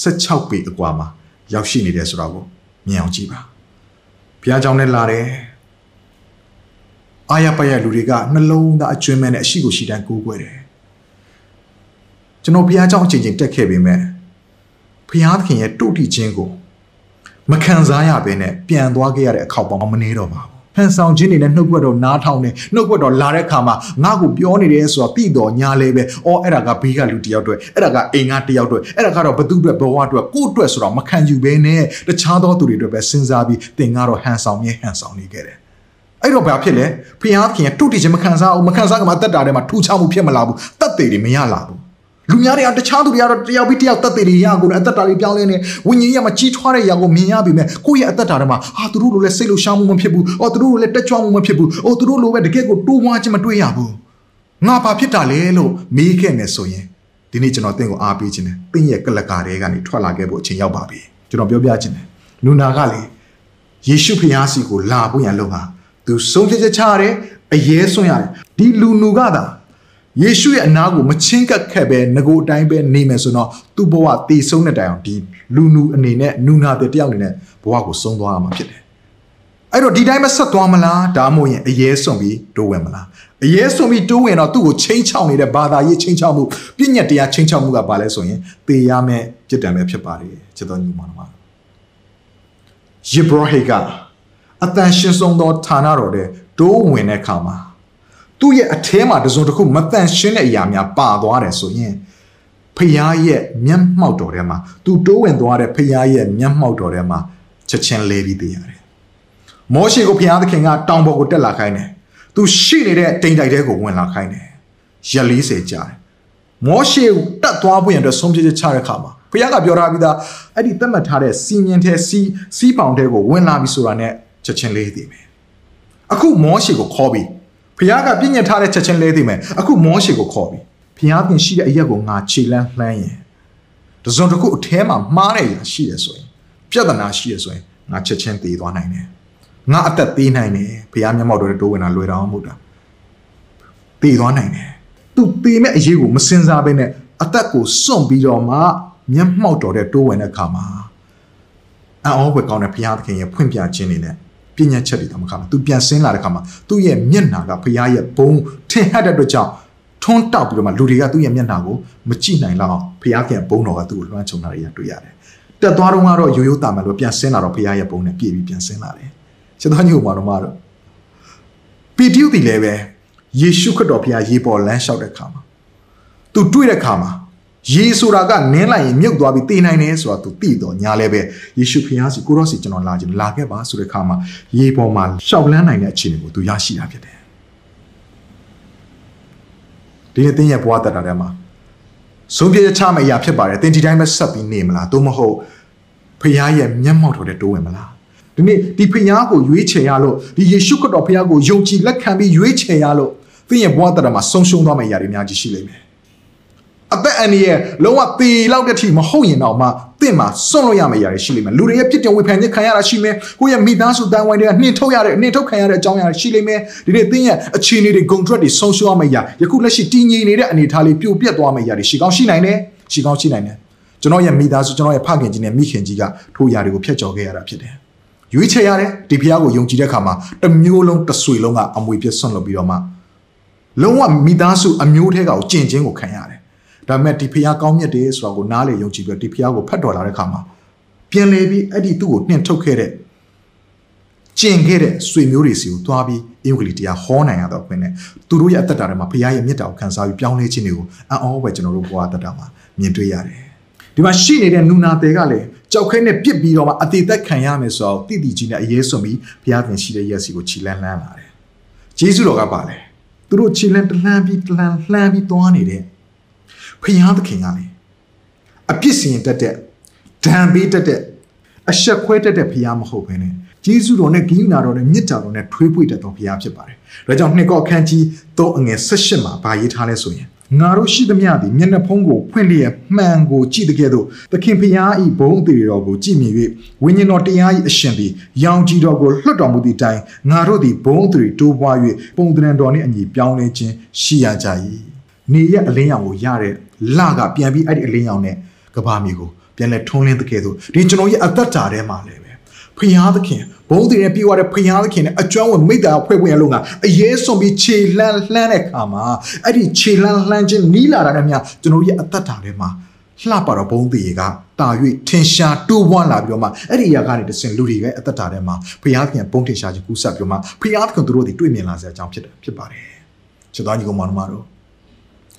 16ပေအကွာမှာရောက်ရှိနေတယ်ဆိုတော့ကိုမြင်အောင်ကြည့်ပါဘုရားကြောင့်လည်းလာတယ်အာရပရလူတွေကနှလုံးသားအကျွမ်းမဲ့နဲ့အရှိကိုရှိတန်းကိုးကွယ်တယ်ကျွန်တော်ဘုရားကြောင့်အချိန်ချင်းတက်ခဲ့ပေမဲ့ဘုရားသခင်ရဲ့တုတ်တိခြင်းကိုမခံစားရဘဲနဲ့ပြန်သွားခဲ့ရတဲ့အခောက်ပေါင်းမနေတော့ပါဘူး ဟန်ဆောင်ခြင်းတွေနဲ့နှုတ်ကွက်တော့နားထောင်နေနှုတ်ကွက်တော့လာတဲ့ခါမှာငါ့ကိုပြောနေတယ်ဆိုတော့တိတော်ညာလဲပဲအော်အဲ့ဒါကဘေးကလူတယောက်အတွက်အဲ့ဒါကအိမ်ကတယောက်အတွက်အဲ့ဒါကတော့ဘသူအတွက်ဘဝအတွက်ကိုယ့်အတွက်ဆိုတော့မခံယူဘဲနဲ့တခြားသောသူတွေအတွက်ပဲစဉ်းစားပြီးသင်ကတော့ဟန်ဆောင်မြဲဟန်ဆောင်နေခဲ့တယ်အဲ့တော့ဘာဖြစ်လဲဖျားခင်တုတ်တိချင်းမခံစားအောင်မခံစားကမှတက်တာထဲမှာထူချမှုဖြစ်မလာဘူးတက်သေးတွေမရလာဘူး လူများတွေကတခြားသူတွေကတော့တယောက်ပြီးတယောက်တက်သေးတွေရကိုအသက်တာတွေပြောင်းလဲနေဝိညာဉ်ရေးမှာကြီးထွားတဲ့ຢာကိုမြင်ရပြီမဲ့ကိုယ့်ရဲ့အသက်တာထဲမှာဟာသူတို့လိုလဲစိတ်လှုပ်ရှားမှုမဖြစ်ဘူးအော်သူတို့လိုလဲတက်ကြွမှုမဖြစ်ဘူးအော်သူတို့လိုပဲတကယ့်ကိုတိုးမွားခြင်းမတွေ့ရဘူးငါဘာဖြစ်တာလဲလို့မေးခဲ့မယ်ဆိုရင်ဒီနေ့ကျွန်တော်တင့်ကိုအားပေးခြင်းနဲ့တင့်ရဲ့ကလကာတွေကနေထွက်လာခဲ့ဖို့အချိန်ရောက်ပါပြီကျွန်တော်ပြောပြခြင်းနဲ့နူနာကလေယေရှုဖျားစီကိုလာဖို့ရန်လုံဟာသူဆုံးဖြတ်ချက်ချရတယ်အရေးဆွံ့ရတယ်ဒီလူနူကသာ ယေရှုရဲ့အနာကိုမချင်းကပ်ခက်ပဲငကိုအတိုင်းပဲနေမယ်ဆိုတော့သူ့ဘဝတည်ဆုံးတဲ့တိုင်အောင်ဒီလူနူအနေနဲ့နူနာတဲ့တယောက်အနေနဲ့ဘဝကိုဆုံးသွားရမှာဖြစ်တယ်အဲ့တော့ဒီတိုင်းမဆက်သွားမလားဒါမှမဟုတ်ရင်အရေးဆုံးပြီးတိုးဝင်မလားအရေးဆုံးပြီးတိုးဝင်တော့သူ့ကိုချင်းချောင်းနေတဲ့ဘာသာရေးချင်းချောင်းမှုပြည့်ညက်တရားချင်းချောင်းမှုကဘာလဲဆိုရင်သေရမယ့်ပြစ်ဒဏ်ပဲဖြစ်ပါတယ်ချစ်တော်ညီမတော်ယေဘရဟေကအတန်ရှင်ဆုံးသောဌာနတော်တဲ့တိုးဝင်တဲ့အခါမှာ သူ့ရဲ့အထဲမှာတစုံတစ်ခုမတန်ရှင်းတဲ့အရာများပါသွားတယ်ဆိုရင်ဖျားရဲ့မျက်မှောက်တော်ထဲမှာသူတိုးဝင်သွားတဲ့ဖျားရဲ့မျက်မှောက်တော်ထဲမှာချက်ချင်းလဲပြီးသိရတယ်။မောရှေကိုဖျားသခင်ကတောင်ပေါ်ကိုတက်လာခိုင်းတယ်။သူရှိနေတဲ့တိမ်တိုက်တဲကိုဝင်လာခိုင်းတယ်။ရက်40ကြာတယ်။မောရှေတက်သွားဖို့ရတဲ့ဆုံးဖြတ်ချက်ချတဲ့အခါမှာဖျားကပြောထားပြီးသားအဲ့ဒီသတ်မှတ်ထားတဲ့စီမင်းထဲစီစီးပေါင်ထဲကိုဝင်လာပြီဆိုတာနဲ့ချက်ချင်းလေးသိမယ်။အခုမောရှေကိုခေါ်ပြီး ဖခင်ကပြည့်ညတ်ထားတဲ့ချက်ချင်းလဲသိမယ်အခုမောရှေကိုခေါ်ပြီဖခင်ပြင်ရှိတဲ့အရက်ကိုငါခြေလန်းလှမ်းရင်တစုံတစ်ခုအထဲမှာမှားနေရရှိရဆိုရင်ပြဿနာရှိရဆိုရင်ငါချက်ချင်းတည်သွားနိုင်တယ်ငါအသက်သေးနိုင်တယ်ဖခင်မျက်မှောက်တော်တိုးဝင်တာလွယ်တော်မဟုတ်တာတည်သွားနိုင်တယ်သူတည်မဲ့အရေးကိုမစင်စားဘဲနဲ့အသက်ကိုစွန့်ပြီးတော့မှမျက်မှောက်တော်တဲ့တိုးဝင်တဲ့အခါမှာအော်ဘွယ်ကောင်းတဲ့ဘုရားသခင်ရဲ့ဖွင့်ပြခြင်းနေနဲ့ ပညာချက်တွေတော့မခါမှာသူပြန်ဆင်းလာတဲ့ခါမှာသူ့ရဲ့မျက်နှာကဘုရားရဲ့ဘုံထင်ဟပ်တဲ့အတွက်ကြောင့်ထွန်းတောက်ပြီးတော့မှလူတွေကသူ့ရဲ့မျက်နှာကိုမကြည့်နိုင်လောက်အောင်ဘုရားခင်ဘုံတော်ကသူ့ကိုလွှမ်းခြုံတာတွေတွေ့ရတယ်။တက်သွားတော့ကတော့ရိုးရိုးတာမယ်လို့ပြန်ဆင်းလာတော့ဘုရားရဲ့ဘုံနဲ့ပြည့်ပြီးပြန်ဆင်းလာတယ်။ချက်တော်ညို့မှာတော့မှတော့ပီတိုတီလည်းပဲယေရှုခရစ်တော်ဘုရားရေပေါ်လမ်းလျှောက်တဲ့ခါမှာသူတွေ့တဲ့ခါမှာ ရေဆိုတာကနင်းလိုက်ရင်မြုပ်သွားပြီးတည်နိုင်တယ်ဆိုတာသူသိတော့ညာလည်းပဲယေရှုဖခင်စီကိုရောစီကျွန်တော်လာခြင်းလာခဲ့ပါဆိုတဲ့ခါမှာရေပေါ်မှာရှောက်လန်းနိုင်တဲ့အခြေအနေကိုသူရရှိတာဖြစ်တယ်ဒီနေ့တင်းရဲ့ဘဝတက်တာထဲမှာဆုံးဖြတ်ချမယ့်အရာဖြစ်ပါတယ်တင်းဒီတိုင်းပဲဆက်ပြီးနေမလားသို့မဟုတ်ဖခင်ရဲ့မျက်မှောက်တော်တဲ့တိုးဝင်မလားဒီနေ့ဒီဖခင်ကိုရွေးချယ်ရလို့ဒီယေရှုခရစ်တော်ဖခင်ကိုယုံကြည်လက်ခံပြီးရွေးချယ်ရလို့တင်းရဲ့ဘဝတက်တာမှာဆုံးရှုံးသွားမယ့်အရာတွေအများကြီးရှိလိမ့်မယ် အသက်အန္တရာယ်လုံးဝသေလောက်တဲ့အထိမဟုတ်ရင်တော့မှတင့်မှာစွန့်လို့ရမယ့်အရာတွေရှိလိမ့်မယ်လူတွေရဲ့ပြစ်တင်ဝေဖန်ခြင်းခံရတာရှိမယ်ကိုယ့်ရဲ့မိသားစုတန်းဝိုင်းတွေကနှင်ထုတ်ရတဲ့နှင်ထုတ်ခံရတဲ့အကြောင်းအရာတွေရှိလိမ့်မယ်ဒီနေ့တင့်ရဲ့အခြေအနေတွေဂုံထွက်တွေဆုံးရှုံးရမယ့်အရာယခုလက်ရှိတည်ငြိမ်နေတဲ့အနေအထားလေးပြိုပြက်သွားမယ့်အရာတွေရှိကောင်းရှိနိုင်တယ်ရှိကောင်းရှိနိုင်တယ်ကျွန်တော်ရဲ့မိသားစုကျွန်တော်ရဲ့ဖခင်ကြီးနဲ့မိခင်ကြီးကထိုຢာတွေကိုဖျက်ချော်ခဲ့ရတာဖြစ်တယ်ရွေးချယ်ရတယ်ဒီဖះကိုယုံကြည်တဲ့အခါမှာတမျိုးလုံးတဆွေလုံးကအမွေပြည့်စွန့်လို့ပြီးတော့မှလုံးဝမိသားစုအမျိုးထဲကကိုကျင့်ခြင်းကိုခံရတယ် ဒါပေမဲ့ဒီဖျားကောင်းမြတ်တယ်ဆိုတာကိုနားလေယုံကြည်ပြီးဒီဖျားကိုဖတ်တော်လာတဲ့ခါမှာပြန်လေပြီးအဲ့ဒီသူ့ကိုနှင်ထုတ်ခဲ့တဲ့ကျင်ခဲ့တဲ့ဆွေမျိုးတွေစီကိုသွားပြီးအင်္ဂလိပ်တရားဟောနိုင်ရတော့ခွင့်နဲ့သူတို့ရဲ့အသက်တာတွေမှာဖခင်ရဲ့မြတ်တာကိုခံစားပြီးပြောင်းလဲခြင်းတွေကိုအံ့ဩပဲကျွန်တော်တို့ဘဝအသက်တာမှာမြင်တွေ့ရတယ်ဒီမှာရှိနေတဲ့နူနာတယ်ကလည်းကြောက်ခဲနဲ့ပြစ်ပြီးတော့မှအသေးသက်ခံရမယ်ဆိုတော့တိတိကြီးနဲ့အရေးစွန်ပြီးဘုရားသခင်ရှိတဲ့ရက်စီကိုခြိလန်းလန်းလာတယ်ဂျေဇုတော်ကပါလေသူသူတို့ခြေလန်းတလှမ်းပြီးတလှမ်းလှမ်းပြီးသွားနေတဲ့ ဖယားသခင်ကလေအပြစ်စင်တက်တဲ့ဒဏ်ပေးတက်တဲ့အဆက်ခွဲတက်တဲ့ဖယားမဟုတ်ဘဲနဲ့ကျေးဇူးတော်နဲ့ဂိယူနာတော်နဲ့မြစ်တာတော်နဲ့ထွေးပွေတတ်သောဖယားဖြစ်ပါတယ်။ဒါကြောင့်နှစ်ကောအခန်းကြီး3အငယ်16မှာဗာရေးထားလဲဆိုရင်ငါတို့ရှိသမျှသည်မျက်နှာဖုံးကိုဖွင့်လျက်မှန်ကိုကြည့်တဲ့ကဲ့သို့သခင်ဖျားဤဘုံအသေးတော်ကိုကြည်မြင်၍ဝိညာဉ်တော်တရား၏အရှင်သည်ရောင်ကြည်တော်ကိုလွှတ်တော်မူသည့်တိုင်ငါတို့သည်ဘုံအသေးတိုးပွား၍ပုံသဏ္ဍာန်တော်နှင့်အညီပြောင်းလဲခြင်းရှိရကြ၏နေရက်အလင်းရောင်ကိုရတဲ့ လကပြန်ပြီးအဲ့ဒီအလင်းရောင်နဲ့ကဘာမြေကိုပြန်လဲထုံးလင်းတဲ့ကဲ့သို့ဒီကျွန်တော်ရဲ့အသက်တာထဲမှာလည်းပဲဖျားသခင်ဘုံတည်နဲ့ပြေဝတဲ့ဖျားသခင်နဲ့အကျွမ်းဝင်မိတ္တာဖွဲ့ပွင့်ရလို့ကအရေးဆုံးပြီးခြေလှမ်းလှမ်းတဲ့ခါမှာအဲ့ဒီခြေလှမ်းလှမ်းခြင်းနီးလာတာနဲ့မြကျွန်တော်ရဲ့အသက်တာထဲမှာလှပတော့ဘုံတည်ကတာ၍ထင်ရှားတိုးပွားလာပြီးတော့မှအဲ့ဒီအရာကနေတစင်လူတွေရဲ့အသက်တာထဲမှာဖျားသခင်ဘုံထင်ရှားခြင်းကူးဆက်ပြီးတော့မှဖျားသခင်တို့တွေတွေ့မြင်လာစေအကြောင်းဖြစ်တယ်ဖြစ်ပါတယ်ချစ်တော်ညီကောင်မောင်နှမတို့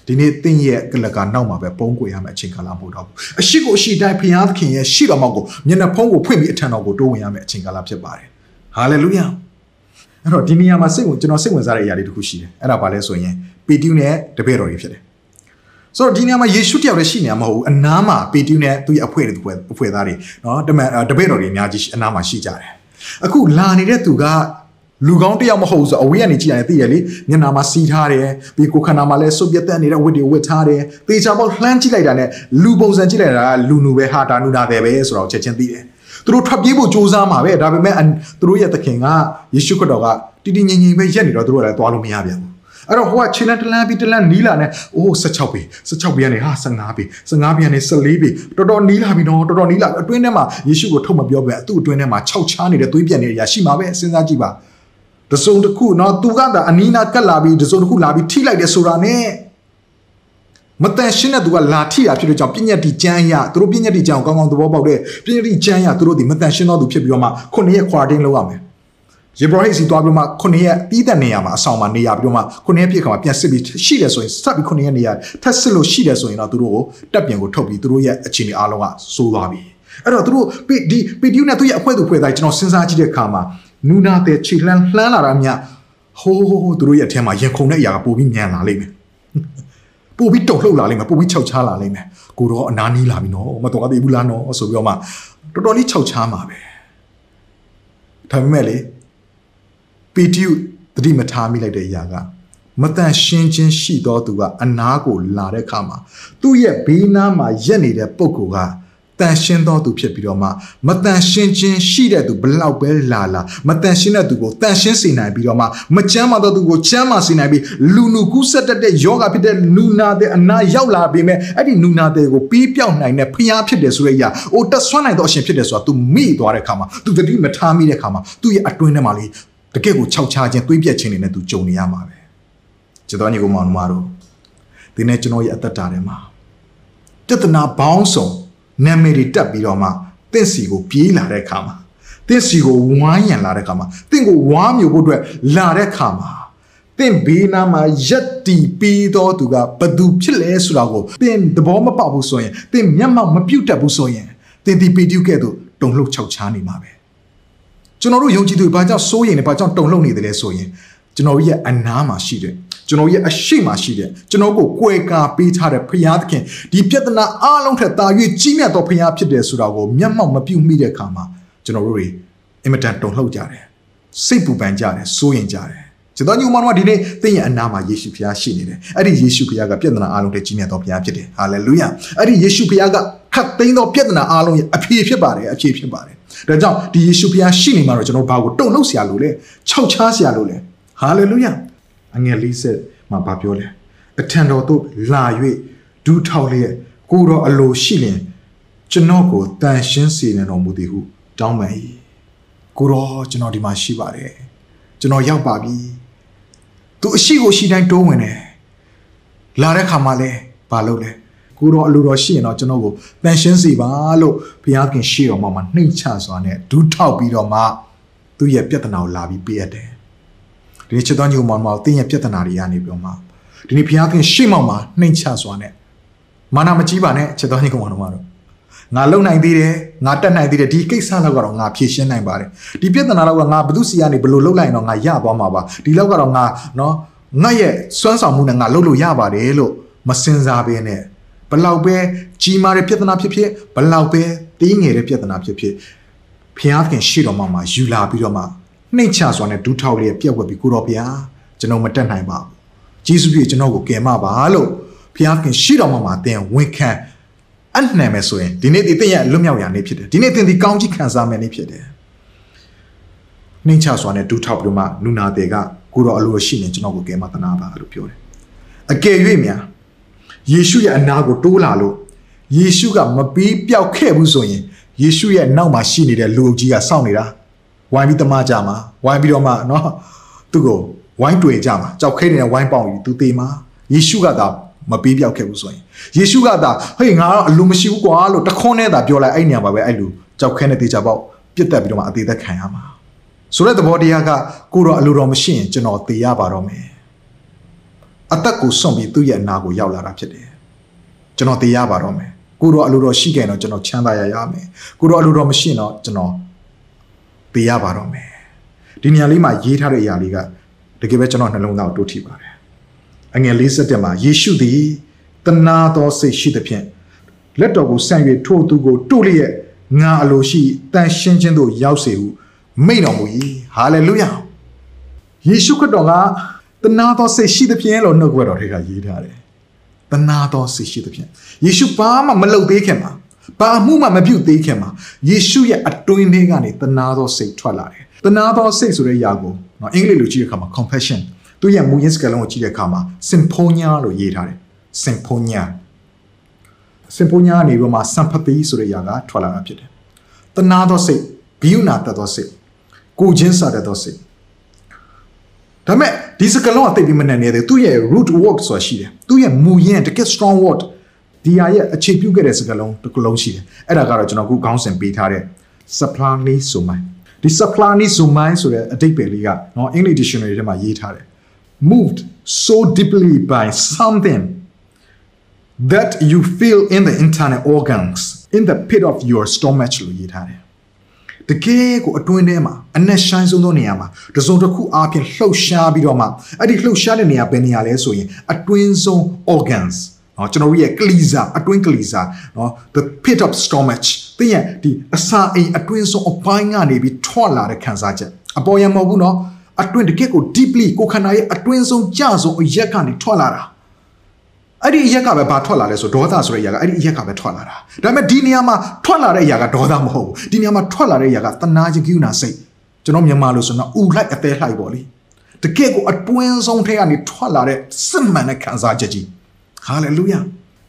ဒီနေ့သင်ရဲ့ကလကနောက်မှာပဲပုံကွေရမယ့်အချိန်ကာလမဟုတ်တော့ဘူးအရှိကိုအရှိတိုင်းဖျားသခင်ရဲ့ရှိတော်မောက်ကိုမျက်နှာဖုံးကိုဖွင့်ပြီးအထံတော်ကိုတိုးဝင်ရမယ့်အချိန်ကာလဖြစ်ပါတယ်ဟာလေလုယာအဲ့တော့ဒီနေရာမှာစိတ်ဝင်ကျွန်တော်စိတ်ဝင်စားတဲ့အရာလေးတစ်ခုရှိတယ်အဲ့ဒါဘာလဲဆိုရင်ပေတူးနဲ့တပည့်တော်တွေဖြစ်တယ်ဆိုတော့ဒီနေရာမှာယေရှုတယောက်လည်းရှိနေမှာမဟုတ်ဘူးအနားမှာပေတူးနဲ့သူ့ရဲ့အဖွဲ့တွေအဖွဲ့သားတွေနော်တမန်တပည့်တော်တွေအများကြီးအနားမှာရှိကြတယ်အခုလာနေတဲ့သူက လူကောင်းတယောက်မဟုတ်ဘူးဆိုအဝေးကနေကြည့်ရတယ်သိရလေမျက်နှာမှာစီးထားတယ်ပြီးကိုခန္ဓာမှာလည်းစုပ်ပြတ်တက်နေတဲ့ဝတ်တွေဝတ်ထားတယ်သေချာပေါက်လှမ်းကြည့်လိုက်တာနဲ့လူပုံစံကြည့်လိုက်တာကလူနူပဲဟာတာနူနာတယ်ပဲဆိုတော့ချက်ချင်းသိတယ်သူတို့ထွက်ပြေးဖို့ကြိုးစားမှာပဲဒါပေမဲ့သူတို့ရဲ့သခင်ကယေရှုခရစ်တော်ကတည်တည်ငြိမ်ငြိမ်ပဲရက်နေတော့သူတို့လည်းသွားလို့မရပြန်ဘူးအဲ့တော့ဟိုကခြေလန်းတလန်းပြီးတလန်းနီးလာနဲ့အိုး16ပေ16ပေကနေဟာ15ပေ15ပေကနေ14ပေတော်တော်နီးလာပြီနော်တော်တော်နီးလာအတွင်းထဲမှာယေရှုကိုထုတ်မပြောပဲသူ့အတွင်းထဲမှာ6ချားနေတဲ့သွေးပြက်နေတဲ့ရရှိမှာပဲစဉ်းစားကြည့်ပါ တစုံတစ်ခုနော်သူကသာအနီးနားကတ်လာပြီးတစုံတစ်ခုလာပြီးထိလိုက်တယ်ဆိုတာနဲ့မတန်ရှင်းတဲ့သူကလာထိတာဖြစ်လို့ကြောင့်ပြည့်ညက်တီကျမ်းရသူတို့ပြည့်ညက်တီကျမ်းကိုကောင်းကောင်းသဘောပေါက်တဲ့ပြည့်ညက်တီကျမ်းရသူတို့ဒီမတန်ရှင်းသောသူဖြစ်ပြီးတော့မှခုနှစ်ရက်ခွာတင်းလုပ်ရမယ်ယေဘရဟိတ်စီသွားပြီးမှခုနှစ်ရက်တီးတဲ့နေရာမှာအဆောင်မှာနေရပြီးတော့မှခုနှစ်ရက်ပြည့်ခါမှာပြန်စစ်ပြီးရှိတယ်ဆိုရင်စပ်ပြီးခုနှစ်ရက်နေရာထပ်စစ်လို့ရှိတယ်ဆိုရင်တော့သူတို့ကိုတက်ပြန်ကိုထုတ်ပြီးသူတို့ရဲ့အခြေအနေအားလုံးကစိုးသွားပြီအဲ့တော့သူတို့ဒီပီတီယူနဲ့သူရဲ့အဖွဲ့သူဖွဲ့သားကျွန်တော်စဉ်းစားကြည့်တဲ့အခါမှာ နူနာတဲ့ခြေလှမ်းလှမ်းလာတာမြဟိုးသူတို့ရဲ့အထက်မှာရင်ခုန်တဲ့အရာကပိုပြီးမြန်လာလိမ့်မယ်ပိုပြီးတုံလှုပ်လာလိမ့်မယ်ပိုပြီးခြောက်ချားလာလိမ့်မယ်ကိုတော့အနာနီးလာပြီနော်မတော်သေးဘူးလားနော်ဆိုပြီးတော့မှတော်တော်လေးခြောက်ချားမှာပဲဒါပေမဲ့လေပီတီယူသတိမထားမိလိုက်တဲ့အရာကမတန်ရှင်းချင်းရှိသောသူကအနာကိုလာတဲ့အခါမှာသူ့ရဲ့ဘေးနားမှာရက်နေတဲ့ပုံကိုက တန်ရှင်းသောသူဖြစ်ပြီးတော့မှမတန်ရှင်းခြင်းရှိတဲ့သူဘလောက်ပဲလာလာမတန်ရှင်းတဲ့သူကိုတန်ရှင်းစေနိုင်ပြီးတော့မှမချမ်းသာသောသူကိုချမ်းသာစေနိုင်ပြီးလူနုကူးဆက်တတ်တဲ့ယောဂဖြစ်တဲ့နူနာတဲ့အနာရောက်လာပြီးမဲ့အဲ့ဒီနူနာတဲ့ကိုပြီးပြောင်းနိုင်တဲ့ဖျားဖြစ်တယ်ဆိုတဲ့အရာအိုတက်ဆွမ်းနိုင်သောအရှင်ဖြစ်တယ်ဆိုတာ तू မိသွားတဲ့အခါမှာ तू တတိမထားမိတဲ့အခါမှာသူ့ရဲ့အတွင်းထဲမှာလေတကယ့်ကိုခြောက်ချခြင်းသွေးပြက်ခြင်းတွေနဲ့ तू ကြုံနေရမှာပဲကျွန်တော်ညီကောင်မောင်တို့ဒီနေ့ကျွန်တော်ရဲ့အသက်တာထဲမှာတသနာဘောင်းဆောင် နာမည်တွေတက်ပြီးတော့မှတင့်စီကိုပြေးလာတဲ့အခါမှာတင့်စီကိုဝိုင်းရံလာတဲ့အခါမှာတင့်ကိုဝါမျိုးဖို့အတွက်လာတဲ့အခါမှာတင့်ဘေးနားမှာရက်တီပြီးတော့သူကဘသူဖြစ်လဲဆိုတာကိုတင့်သဘောမပေါက်ဘူးဆိုရင်တင့်မျက်မှောက်မပြုတ်တတ်ဘူးဆိုရင်တင်ဒီပီတူးကဲ့သို့တုံလှုပ်ခြောက်ချားနေမှာပဲကျွန်တော်တို့ယုံကြည်သူဘာကြောင့်စိုးရင်လဲဘာကြောင့်တုံလှုပ်နေတယ်လဲဆိုရင်ကျွန်တော်ရဲ့အနားမှာရှိတဲ့ ကျွန်တော်ရဲ့အရှိမရှိတဲ့ကျွန်တော်ကိုကွယ်ကာပေးထားတဲ့ဖရာသခင်ဒီပြဿနာအလုံးထက်သာ၍ကြီးမြတ်သောဖရာဖြစ်တယ်ဆိုတာကိုမျက်မှောက်မပြုမိတဲ့အခါမှာကျွန်တော်တို့တွေအင်မတန်တုန်လှုပ်ကြတယ်စိတ်ပူပန်ကြတယ်စိုးရင်ကြတယ်ကျွန်တော်ညီမတို့ကဒီနေ့သင်ရဲ့အနာမှာယေရှုဖရားရှိနေတယ်။အဲ့ဒီယေရှုဖရားကပြဿနာအလုံးတွေကြီးမြတ်သောဖရားဖြစ်တယ်။ဟာလေလုယ။အဲ့ဒီယေရှုဖရားကခတ်သိမ်းသောပြဿနာအလုံးရဲ့အဖြေဖြစ်ပါတယ်အဖြေဖြစ်ပါတယ်။ဒါကြောင့်ဒီယေရှုဖရားရှိနေမှာတော့ကျွန်တော်ဘာကိုတုံ့နှုတ်ဆရာလို့လဲ။ခြောက်ချားဆရာလို့လဲ။ဟာလေလုယ။ အငယ်လေးဆက်မှာဗာပြောလဲ။အထံတော်သို့လာ၍ဒူးထောက်လျက်ကိုတော်အလိုရှိလျင်ကျွန်တော်ကိုတန်ရှင်းစေနေတော်မူသည်ဟုတောင်းပန်၏။ကိုတော်ကျွန်တော်ဒီမှာရှိပါတယ်။ကျွန်တော်ရောက်ပါပြီ။သူအရှိကိုရှိတိုင်းတိုးဝင်တယ်လာတဲ့ခါမှလဲဘာလုပ်လဲကိုတော့အလိုတော်ရှိရင်တော့ကျွန်တော်ကိုတန်ရှင်းစီပါလို့ဘုရားခင်ရှိတော်မှာမှနှိမ့်ချစွာနဲ့ဒူးထောက်ပြီးတော့မှသူ့ရဲ့ပြဿနာကိုလာပြီးပေးရတယ် ဒီချစ်တော်ညိုမောင်မောင်တင်းရဲ့ပြဿနာတွေကနေပြီးတော့မှဒီနေ့ဘုရားခင်ရှိမောင်မှာနှိမ့်ချစွာနဲ့မာနမကြီးပါနဲ့ချစ်တော်ညိုမောင်မောင်တို့ငါလုံနိုင်သေးတယ်ငါတက်နိုင်သေးတယ်ဒီကိစ္စလောက်ကတော့ငါဖြေရှင်းနိုင်ပါတယ်ဒီပြဿနာလောက်ကငါဘုသူစီကနေဘယ်လိုလုပ်လိုက်ရင်တော့ငါရသွားမှာပါဒီလောက်ကတော့ငါနော်ငါရဲ့စွမ်းဆောင်မှုနဲ့ငါလုပ်လို့ရပါတယ်လို့မစင်စားဘဲနဲ့ဘလောက်ပဲကြီးမားတဲ့ပြဿနာဖြစ်ဖြစ်ဘလောက်ပဲတင်းငယ်တဲ့ပြဿနာဖြစ်ဖြစ်ဖျားခင်ရှိတော်မှာမှာယူလာပြီးတော့မှ နှိမ့်ချစွာနဲ့ဒူးထောက်လေးပြက်ဝက်ပြီးကိုတော်ဗျာကျွန်တော်မတက်နိုင်ပါဘူးဂျေစုပြည့်ကျွန်တော်ကိုကယ်မပါလို့ဖျားခင်ရှိတော်မှာမှာသင်ဝန်ခံအနှံမယ်ဆိုရင်ဒီနေ့ဒီသင်ရဲ့လွတ်မြောက်ရာနေ့ဖြစ်တယ်ဒီနေ့သင်ဒီကောင်းကြီးခံစားမယ်နေ့ဖြစ်တယ်နှိမ့်ချစွာနဲ့ဒူးထောက်ပြီးတော့မှနူနာတဲ့ကကိုတော်အလိုရှိနေကျွန်တော်ကိုကယ်မသနာပါလို့ပြောတယ်အကယ်၍များယေရှုရဲ့အနာကိုတိုးလာလို့ယေရှုကမပြီးပြောက်ခဲ့ဘူးဆိုရင်ယေရှုရဲ့နောက်မှာရှိနေတဲ့လူအုပ်ကြီးကစောင့်နေတာ ဝိုင်းပြီးတမကြမှာဝိုင်းပြီးတော့မှနော်သူ့ကိုဝိုင်းတွေ့ကြမှာကြောက်ခဲနေတဲ့ဝိုင်းပေါင်ယူသူတေမှာယေရှုကသာမပေးပြောက်ခဲ့ဘူးဆိုရင်ယေရှုကသာဟေ့ငါတော့အလိုမရှိဘူးကွာလို့တခွန်းနဲ့သာပြောလိုက်အဲ့ညမှာပဲအဲ့လူကြောက်ခဲနဲ့တေချာပေါက်ပြစ်တက်ပြီးတော့မှအသေးသက်ခံရမှာဆိုတဲ့သဘောတရားကကိုတော့အလိုတော်မရှိရင်ကျွန်တော်တေရပါတော့မယ်အသက်ကိုစွန့်ပြီးသူ့ရဲ့အနာကိုရောက်လာတာဖြစ်တယ်ကျွန်တော်တေရပါတော့မယ်ကိုတော့အလိုတော်ရှိခဲ့ရင်တော့ကျွန်တော်ချမ်းသာရရမယ်ကိုတော့အလိုတော်မရှိရင်တော့ကျွန်တော် သေရပါတော့မယ်ဒီနေရာလေးမှာရေးထားတဲ့အရာလေးကတကယ်ပဲကျွန်တော်နှလုံးသားကိုတိုးထိပါတယ်အငယ်57မှာယေရှုသည်တနာတော်စိတ်ရှိသဖြင့်လက်တော်ကိုဆန့်၍ထိုသူကိုတို့လျက်ငါအလိုရှိတန်ရှင်းခြင်းသို့ရောက်စေဟုမိန့်တော်မူ၏ဟာလေလုယာယေရှုခရစ်တော်ကတနာတော်စိတ်ရှိသဖြင့်လို့နှုတ်ကပတ်တော်တွေကရေးထားတယ်တနာတော်စိတ်ရှိသဖြင့်ယေရှုဘာမှမလုပ်သေးခင်မှာ ဘာမှုမှမပြုတ်သေးခင်မှာယေရှုရဲ့အတွင်းထဲကနေတနာတော်စိတ်ထွက်လာတယ်တနာတော်စိတ်ဆိုတဲ့ຢာကိုနော်အင်္ဂလိပ်လိုကြည့်တဲ့အခါမှာ compassion သူရဲ့မူရင်းစကားလုံးကိုကြည့်တဲ့အခါမှာ symphonia လို့ရေးထားတယ် symphonia symphonia ကနေပြီးမှ sympathy ဆိုတဲ့ຢာကထွက်လာတာဖြစ်တယ်တနာတော်စိတ်ဂိယူနာတတ်တော်စိတ်ကိုချင်းစားတတ်တော်စိတ်ဒါပေမဲ့ဒီစကားလုံးအသိပြီးမနဲ့နေတယ်သူ့ရဲ့ root word ဆိုတာရှိတယ်သူ့ရဲ့မူရင်းတကယ် strong word ဒီဟာရဲ့အခြေပြုခဲ့တဲ့စကားလုံးတစ်ခုလုံးရှိတယ်အဲ့ဒါကတော့ကျွန်တော်ခုခေါင်းစဉ်ပေးထားတဲ့ supplanee ဆိုမိုင်းဒီ supplanee ဆိုမိုင်းဆိုတဲ့အဓိပ္ပာယ်လေးကနော် English dictionary ထဲမှာရေးထားတယ် moved so deeply by something that you feel in the internal organs in the pit of your stomach လို့ရေးထားတယ်တကယ်ကိုအတွင်းထဲမှာအနက်ရှိုင်းဆုံးသောနေရာမှာတစုံတစ်ခုအားဖြင့်လှုပ်ရှားပြီးတော့မှအဲ့ဒီလှုပ်ရှားတဲ့နေရာဘယ်နေရာလဲဆိုရင်အတွင်းဆုံး organs เนาะကျွန်တော်တို့ရဲ့ cleaser အတွင်း cleaser เนาะ the pit of stomach တင်းရဲ့ဒီအစာအိမ်အတွင်းဆုံးအပိုင်းကနေပြီးထွက်လာတဲ့ခံစားချက်အပေါ်ရမဟုတ်ဘူးเนาะအတွင်းတကယ်ကို deeply ကိုခန္ဓာရဲ့အတွင်းဆုံးကြဆုံးအရက်ကနေထွက်လာတာအဲ့ဒီအရက်ကပဲဘာထွက်လာလဲဆိုဒေါသဆိုတဲ့အရာကအဲ့ဒီအရက်ကပဲထွက်လာတာဒါပေမဲ့ဒီနေရာမှာထွက်လာတဲ့အရာကဒေါသမဟုတ်ဘူးဒီနေရာမှာထွက်လာတဲ့အရာကတနာခြင်းကိူနာစိတ်ကျွန်တော်မြန်မာလို့ဆိုတော့ဥလိုက်အသေးလိုက်ပေါ့လေတကယ့်ကိုအတွင်းဆုံးထဲကနေထွက်လာတဲ့စစ်မှန်တဲ့ခံစားချက်ကြီး ဟာလေလုယာ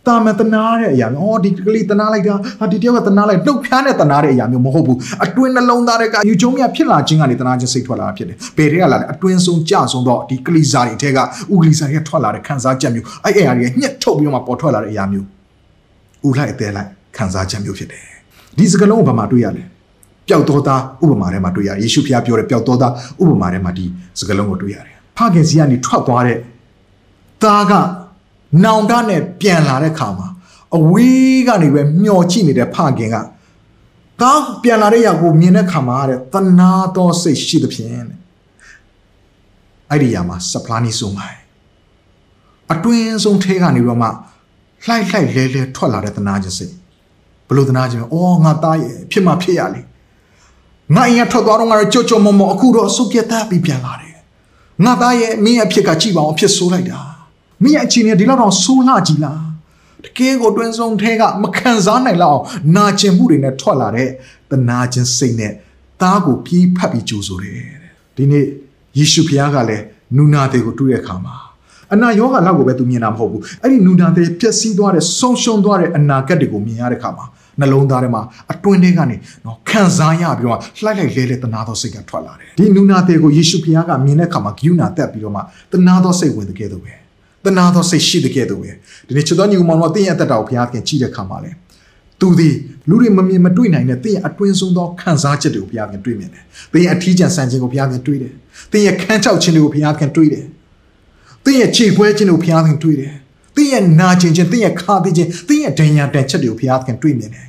တာမန်တနာတဲ့အရာမျိုးဟောဒီကလေးတနာလိုက်တာဟာဒီတယောက်ကတနာလိုက်နှုတ်ဖျားတဲ့တနာတဲ့အရာမျိုးမဟုတ်ဘူးအတွင်းနှလုံးသားတွေကယူကျုံးမြဖြစ်လာခြင်းကနေတနာခြင်းစိတ်ထွက်လာတာဖြစ်တယ်ဘယ်တွေကလာလဲအတွင်းဆုံးကြဆုံးတော့ဒီကလေးစားတွေအထက်ကဥကလေးစားတွေကထွက်လာတဲ့ခံစားချက်မျိုးအဲ့အရာတွေကညှက်ထုတ်ပြီးတော့မှပေါ်ထွက်လာတဲ့အရာမျိုးဥလိုက်အသေးလိုက်ခံစားချက်မျိုးဖြစ်တယ်ဒီစကလုံးကိုဘာမှတွေ့ရလဲပျောက်တော်သားဥပမာထဲမှာတွေ့ရတယ်ယေရှုဖျားပြောတဲ့ပျောက်တော်သားဥပမာထဲမှာဒီစကလုံးကိုတွေ့ရတယ်ဖခင်စီကနေထွက်သွားတဲ့သားက နောင်တနဲ့ပြန်လာတဲ့ခါမှာအဝေးကနေပဲမျောကြည့်နေတဲ့ဖခင်ကသားပြန်လာတဲ့ရောက်ကိုမြင်တဲ့ခါမှာတဲ့တနာတော်စိတ်ရှိသဖြင့်တဲ့အဲ့ဒီຢာမှာစပလာနီဆိုမိုင်အတွင်းဆုံးထဲကနေပြီးတော့မှလှိုက်လှိုက်လဲလဲထွက်လာတဲ့တနာခြင်းစိတ်ဘလို့တနာခြင်းအော်ငါသားရဲ့ဖြစ်မှဖြစ်ရလေငါအရင်ထွက်သွားတော့ငါကြော့ကြော့မော်မော်အခုတော့အဆုတ်ပြတ်သားပြီးပြန်လာတယ်ငါသားရဲ့မင်းအဖြစ်ကကြည့်ပါအောင်အဖြစ်ဆိုးလိုက်တာ မင်းရဲ့အခြေအနေဒီလောက်တော့ဆိုးလှကြည်လားတကယ်ကိုတွင်းဆုံးထဲကမခံစားနိုင်လောက်အောင်နာကျင်မှုတွေနဲ့ထွက်လာတဲ့တနာခြင်းစိတ်နဲ့သားကိုပြေးဖပ်ပြီးကြိုးဆိုတယ်ဒီနေ့ယေရှုဖခင်ကလည်းနူနာတွေကိုတွေ့တဲ့အခါမှာအနာယောဂလောက်ကိုပဲသူမြင်တာမဟုတ်ဘူးအဲ့ဒီနူနာတွေပျက်စီးသွားတဲ့ဆုံးရှုံးသွားတဲ့အနာဂတ်တွေကိုမြင်ရတဲ့အခါမှာနှလုံးသားထဲမှာအတွင်းထဲကနေနော်ခံစားရပြီးတော့လှိုက်လိုက်လဲလဲတနာသောစိတ်ကထွက်လာတယ်ဒီနူနာတွေကိုယေရှုဖခင်ကမြင်တဲ့အခါမှာဂိယူနာတက်ပြီးတော့မှတနာသောစိတ်ဝင်တဲ့ကဲ့သို့ပဲ တနာသောစိတ်ရှိတဲ့ကဲ့သို့ပဲဒီနေ့ချစ်တော်ညီကောင်မောင်တို့တင်းရဲ့အသက်တာကိုဘုရားခင်ကြည့်တဲ့အခါမှာလေသူသည်လူတွေမမြင်မတွေ့နိုင်တဲ့တင်းရဲ့အတွင်းဆုံးသောခံစားချက်တွေကိုဘုရားခင်တွေ့မြင်တယ်တင်းရဲ့အထီးကျန်ဆန်ခြင်းကိုဘုရားခင်တွေ့တယ်တင်းရဲ့ခန်းချောက်ခြင်းတွေကိုဘုရားခင်တွေ့တယ်တင်းရဲ့ခြေခွဲခြင်းတွေကိုဘုရားခင်တွေ့တယ်တင်းရဲ့နာကျင်ခြင်းတင်းရဲ့ခါသေးခြင်းတင်းရဲ့ဒဏ်ရာတန်ချက်တွေကိုဘုရားခင်တွေ့မြင်တယ်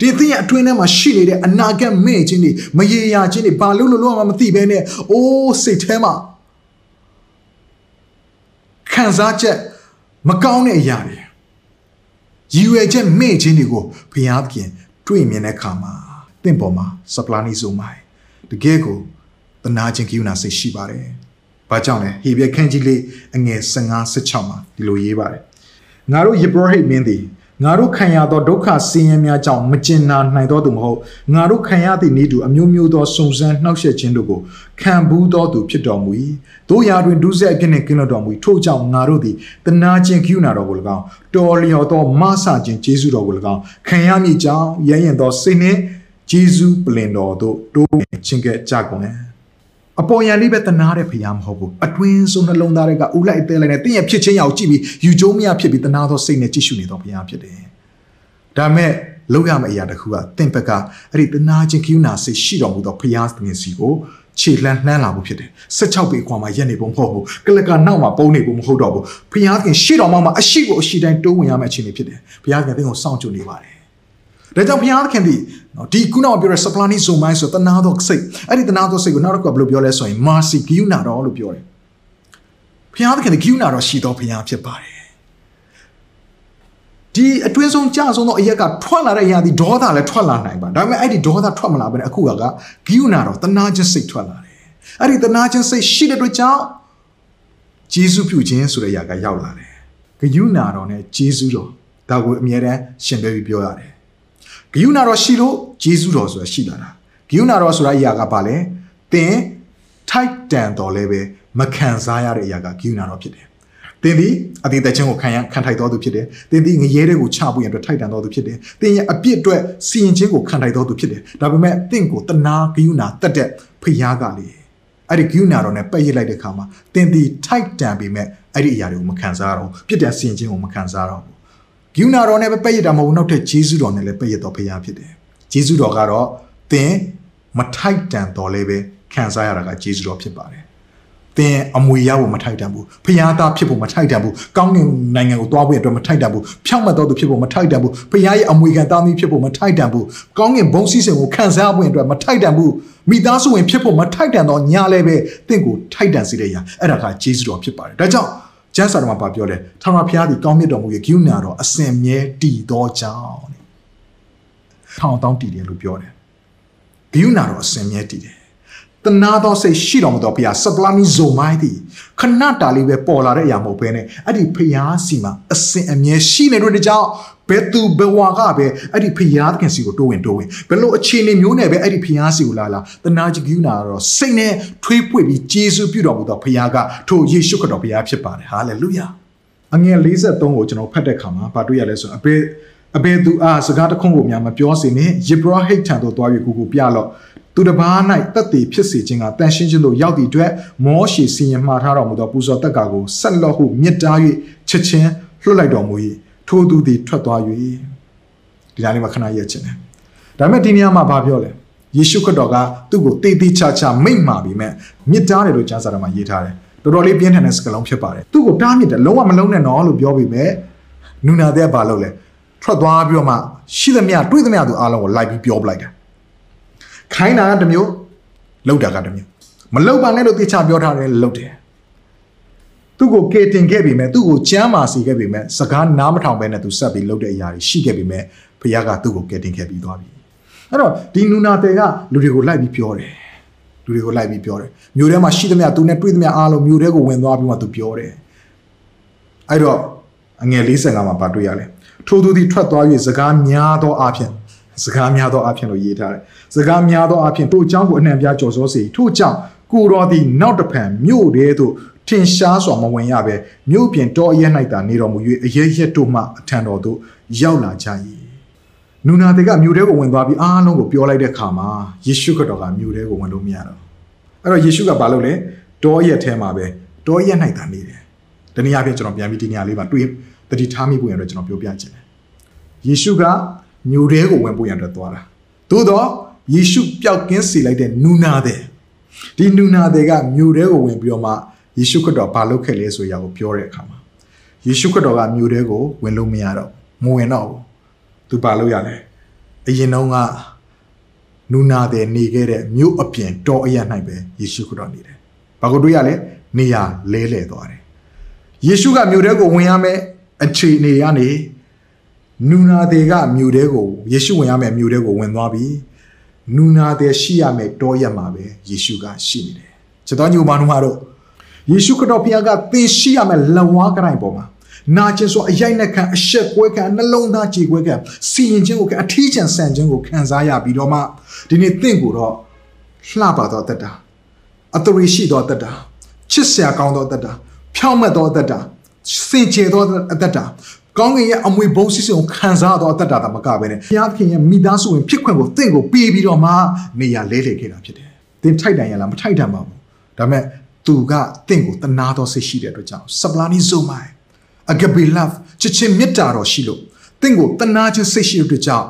ဒီသင်ရဲ့အတွင်းထဲမှာရှိနေတဲ့အနာဂတ်မဲ့ခြင်းတွေမရေရာခြင်းတွေဘာလို့လို့လို့မှမသိဘဲနဲ့အိုးစိတ်ထဲမှာ ခံစားချက်မကောင်းတဲ့အရာတွေရည်ရွယ်ချက်မဲ့ခြင်းတွေကိုဘုရားသခင်တွေ့မြင်တဲ့အခါမှာတင့်ပေါ်မှာစပလာနီဆိုမိုင်းတကယ်ကိုတနာခြင်းကိယူနာစိတ်ရှိပါတယ်။ဘာကြောင့်လဲဟေဘရဲခန်းကြီးလေးအငယ်15 16မှာဒီလိုရေးပါတယ်။ငါတို့ယေဘရဟိတ်မင်းသည် ငါတို့ခံရသောဒုက္ခဆင်းရဲများကြောင့်မကျင်နာနိုင်သောသူမဟုတ်ငါတို့ခံရသည့်ဤသူအမျိုးမျိုးသောစုံစမ်းနှောက်ယှက်ခြင်းတို့ကိုခံဘူးသောသူဖြစ်တော်မူ၏တို့ရာတွင်ဒုစရိုက်ဖြစ်နှင့်ကင်းလွတ်တော်မူ၏ထို့ကြောင့်ငါတို့သည်တနာခြင်းကိူနာတော်ကို၎င်းတော်လျော်သောမဆခြင်းကျေးဇူးတော်ကို၎င်းခံရမည်ကြောင့်ရရင်သောစိတ်နှင့်ကျေးဇူးပလင်တော်တို့တိုးခြင်းကဲ့ကြကုန်တယ် အပေါ်ယံလေးပဲတနာတဲ့ဖရားမဟုတ်ဘူးအတွင်းဆုံးနှလုံးသားတွေကဥလိုက်တဲလိုက်နဲ့တင်းရဖြစ်ချင်းရောက်ကြည့်ပြီးယူကျုံးမရဖြစ်ပြီးတနာသောစိတ်နဲ့ကြည့်ရှုနေတော့ဖရားဖြစ်တယ်ဒါမဲ့လောက်ရမယ့်အရာတစ်ခုကတင့်ဘက်ကအဲ့ဒီတနာချင်းကိူနာစိတ်ရှိတော်မူသောဖရားသခင်စီကိုခြေလှမ်းလှမ်းလာဖို့ဖြစ်တယ်16ပေခွာမှာရက်နေပုံမဟုတ်ဘူးကလကနောက်မှာပုံနေပုံမဟုတ်တော့ဘူးဖရားသခင်ရှိတော်မှာအရှိကိုအရှိတိုင်းတိုးဝင်ရမယ့်အခြေအနေဖြစ်တယ်ဖရားသခင်သင်ကိုစောင့်ကြိုနေပါတယ် ဒါကြောင့်ဘုရားသခင်ဒီနော်ဒီခုနကပြောတဲ့ supply ဆိုမိုင်းဆိုတနာတော့စိတ်အဲ့ဒီတနာတော့စိတ်ကိုနောက်တစ်ခုဘယ်လိုပြောလဲဆိုရင် mercy ဂိယူနာတော်လို့ပြောတယ်ဘုရားသခင်ဒီဂိယူနာတော်ရှိတော်ဘုရားဖြစ်ပါတယ်ဒီအတွင်းဆုံးကြဆုံးသောအရက်ကထွက်လာတဲ့အရာဒီဒေါသလည်းထွက်လာနိုင်ပါဒါပေမဲ့အဲ့ဒီဒေါသထွက်မလာဘဲနဲ့အခုကဂိယူနာတော်တနာခြင်းစိတ်ထွက်လာတယ်အဲ့ဒီတနာခြင်းစိတ်ရှိတဲ့အတွက်ကြောင့်ဂျေစုပြုခြင်းဆိုတဲ့အရာကရောက်လာတယ်ဂိယူနာတော်နဲ့ဂျေစုတော်ဒါကိုအမြဲတမ်းရှင်ပြပြီးပြောရတယ် ဂယုဏတော်ရှိလို့ဂျေဇုတော်ဆိုတာရှိလာတာဂယုဏတော်ဆိုတာအရာကဘာလဲသင်ထိုက်တန်တော်လဲပဲမခံစားရတဲ့အရာကဂယုဏတော်ဖြစ်တယ်သင်ဒီအသေးသက်ချင်းကိုခံရခံထိုက်တော်သူဖြစ်တယ်သင်ဒီငရဲတဲ့ကိုချပွင့်ရအတွက်ထိုက်တန်တော်သူဖြစ်တယ်သင်ရဲ့အပြစ်အတွက်စီရင်ခြင်းကိုခံထိုက်တော်သူဖြစ်တယ်ဒါပေမဲ့သင်ကိုတနာဂယုဏတက်တဲ့ဖျားကလေအဲ့ဒီဂယုဏတော်နဲ့ပက်ရစ်လိုက်တဲ့ခါမှာသင်ဒီထိုက်တန်ပေမဲ့အဲ့ဒီအရာတွေကိုမခံစားရတော့ပြစ်တဲ့စီရင်ခြင်းကိုမခံစားရတော့ ဂိူနာတော်နဲ့ပဲပဲ့ရတာမဟုတ်ဘူးနောက်ထပ်ဂျေဇုတော်နဲ့လည်းပဲ့ရတော်ဖရားဖြစ်တယ်ဂျေဇုတော်ကတော့သင်မထိုက်တန်တော်လည်းပဲခံစားရတာကဂျေဇုတော်ဖြစ်ပါတယ်သင်အမွေရဖို့မထိုက်တန်ဘူးဖရားသားဖြစ်ဖို့မထိုက်တန်ဘူးကောင်းကင်နိုင်ငံကိုသွားဖို့အတွက်မထိုက်တန်ဘူးဖြောင့်မတ်တော်သူဖြစ်ဖို့မထိုက်တန်ဘူးဖရားရဲ့အမွေခံသားသမီးဖြစ်ဖို့မထိုက်တန်ဘူးကောင်းကင်ဘုံစည်းစိမ်ကိုခံစားဖို့အတွက်မထိုက်တန်ဘူးမိသားစုဝင်ဖြစ်ဖို့မထိုက်တန်တော့ညာလည်းပဲသင်ကိုထိုက်တန်စေတဲ့အရာအဲ့ဒါကဂျေဇုတော်ဖြစ်ပါတယ်ဒါကြောင့် ကျမ်းစာတော်မှာပြောလဲထာဝရဘုရားသည်ကောင်းမြတ်တော်မူ၍ဂိူနာတော်အစဉ်မြဲတည်သောကြောင့်ထောင်တောင်းတည်တယ်လို့ပြောတယ်ဂိူနာတော်အစဉ်မြဲတည်တယ် တနာသောစိတ်ရှိတော်မူသောဘုရားစပလာမီဇိုမိုင်းသည်ခဏတာလေးပဲပေါ်လာတဲ့အရာမဟုတ်ဘဲနဲ့အဲ့ဒီဘုရားစီမှာအစဉ်အမြဲရှိနေတဲ့ကြောင့်ဘယ်သူဘဝကပဲအဲ့ဒီဖျားသခင်စီကိုတိုးဝင်တိုးဝင်ဘယ်လိုအခြေအနေမျိုးနဲ့ပဲအဲ့ဒီဖျားစီကိုလာလာတနာကြီးကူးနာတော့စိတ်နဲ့ထွေးပွေပြီးဂျေစုပြုတော်မူသောဖျားကထိုယေရှုခရစ်တော်ဖျားဖြစ်ပါတယ်ဟာလေလုယာအငယ်53ကိုကျွန်တော်ဖတ်တဲ့ခါမှာဘာတွေ့ရလဲဆိုတော့အဘေအဘေသူအားစကားတခွန်းကိုများမပြောစေနဲ့ယေဘရဟိတ်ထံသို့သွား၍ကိုကိုပြလော့ သူတစ်ပါး၌တက်တည်ဖြစ်စေခြင်းကတန်ရှင်းခြင်းတို့ရောက်သည့်အတွက်မောရှေစီရင်မှားထားတော်မူသောပူဇော်တက်ကာကိုဆက်လော့ဟုမြစ်တား၍ချက်ချင်းလွှတ်လိုက်တော်မူ၏ထိုသူသည်ထွက်သွား၍ဒီကြားလေးမှာခဏရက်ချင်တယ်ဒါပေမဲ့ဒီနေရာမှာဘာပြောလဲယေရှုခရစ်တော်ကသူ့ကိုတေးသေးချာချာမိန့်မာပြီးမဲ့မြစ်တားတယ်လို့ကျမ်းစာထဲမှာရေးထားတယ်တော်တော်လေးပြင်းထန်တဲ့စကားလုံးဖြစ်ပါတယ်သူ့ကိုတားမြစ်တယ်လုံးဝမလုံးနဲ့နော်လို့ပြောပြီးမဲ့နူနာတဲ့ဘာလုပ်လဲထွက်သွားပြီးတော့မှရှိသမျှတွေးသမျှသူအားလုံးကိုလိုက်ပြီးပြောပလိုက်တာ ခိုင်းတာကတစ်မျိုးလောက်တာကတစ်မျိုးမလောက်ပါနဲ့လို့တေချာပြောထားတယ်လောက်တယ်သူ့ကိုကေတင်ခဲ့ပြီမဲ့သူ့ကိုကြမ်းမာစီခဲ့ပြီမဲ့စကားနားမထောင်ဘဲနဲ့သူဆက်ပြီးလုပ်တဲ့အရာတွေရှိခဲ့ပြီမဲ့ဖခင်ကသူ့ကိုကေတင်ခဲ့ပြီးသွားပြီအဲ့တော့ဒီနူနာတဲကလူတွေကိုလိုက်ပြီးပြောတယ်လူတွေကိုလိုက်ပြီးပြောတယ်မြို့ထဲမှာရှိသမျှသူနဲ့တွေ့သမျှအားလုံးမြို့ထဲကိုဝင်သွားပြီးမှသူပြောတယ်အဲ့တော့အငယ်45မှာဗာတွေ့ရလဲထိုသူသည်ထွက်သွား၍စကားများသောအဖြစ် စကားများသောအဖြစ်လို့ရေးထားတယ်စကားများသောအဖြစ်ထို့အကြောင်းကိုအနှံပြကြော်စောစေထို့ကြောင့်ကိုတော်သည်နောက်တဖန်မြို့ထဲသို့ထင်ရှားစွာမဝင်ရပဲမြို့ပြင်တောအရဲ၌သာနေတော်မူ၍အရဲရက်တို့မှအထံတော်သို့ရောက်လာကြ၏နူနာတေကမြို့ထဲကိုဝင်သွားပြီးအားလုံးကိုပြောလိုက်တဲ့အခါမှာယေရှုခရစ်တော်ကမြို့ထဲကိုဝင်လို့မရတော့အဲ့တော့ယေရှုကဘာလုပ်လဲတောအရဲထဲမှာပဲတောအရဲ၌သာနေတယ်တနည်းအားဖြင့်ကျွန်တော်ပြန်ပြီးဒီနေရာလေးမှာတွေ့တတိထားမိဖို့ရတော့ကျွန်တော်ပြောပြချင်တယ်ယေရှုက မြို့ထဲကိုဝင်ဖို့ရတော့သွားတာသို့တော့ယေရှုပျောက်ကင်းစေလိုက်တဲ့နူနာတဲ့ဒီနူနာတွေကမြို့ထဲကိုဝင်ပြီးတော့မှယေရှုခရစ်တော်ဘာလုပ်ခဲ့လဲဆိုရကိုပြောတဲ့အခါမှာယေရှုခရစ်တော်ကမြို့ထဲကိုဝင်လို့မရတော့မဝင်တော့ဘူးသူဘာလုပ်ရလဲအရင်တုန်းကနူနာတဲ့နေခဲ့တဲ့မြို့အပြင်တောအရ၌ပဲယေရှုခရစ်တော်နေတယ်ဘာကိုတွေ့ရလဲနေရာလဲလှယ်သွားတယ်ယေရှုကမြို့ထဲကိုဝင်ရမယ်အခြေအနေကနေ နူနာတွေကမြို့ထဲကိုယေရှုဝင်ရမယ်မြို့ထဲကိုဝင်သွားပြီနူနာတွေရှိရမယ်တောရက်မှာပဲယေရှုကရှိနေတယ်ချက်တော်ညိုမနုမတို့ယေရှုခရစ်တော်ဘုရားကသင်ရှိရမယ်လက်ဝါးကတိုင်းပေါ်မှာနာကျင်ဆိုအရိုက်နဲ့ခံအရှက်ကွဲခံနှလုံးသားကြေကွဲခံစီရင်ခြင်းကိုခံအထီးကျန်ဆန်ခြင်းကိုခံစားရပြီးတော့မှဒီနေ့သင်ကိုတော့လှပတော့တတ်တာအတရီရှိတော့တတ်တာချစ်စရာကောင်းတော့တတ်တာဖြောင့်မတ်တော့တတ်တာစင်ကြယ်တော့အတတ်တာ ကောင်းကင်ရဲ့အမွေဘုံစစ်စစ်ကိုခံစားတော့အတတ်တာတမကပဲနဲ့ဘုရားသခင်ရဲ့မိသားစုဝင်ဖြစ်ခွင့်ကိုသင်ကိုပေးပြီးတော့မှနေရာလဲလှယ်ခဲ့တာဖြစ်တယ်သင်ထိုက်တန်ရလားမထိုက်တန်ပါဘူးဒါပေမဲ့သူကတင့်ကိုတနာတော်စိတ်ရှိတဲ့အတွက်ကြောင့်စပလာနီဇိုမိုင်အဂဘီလာချစ်ချင်းမေတ္တာတော်ရှိလို့တင့်ကိုတနာခြင်းစိတ်ရှိတဲ့အတွက်ကြောင့်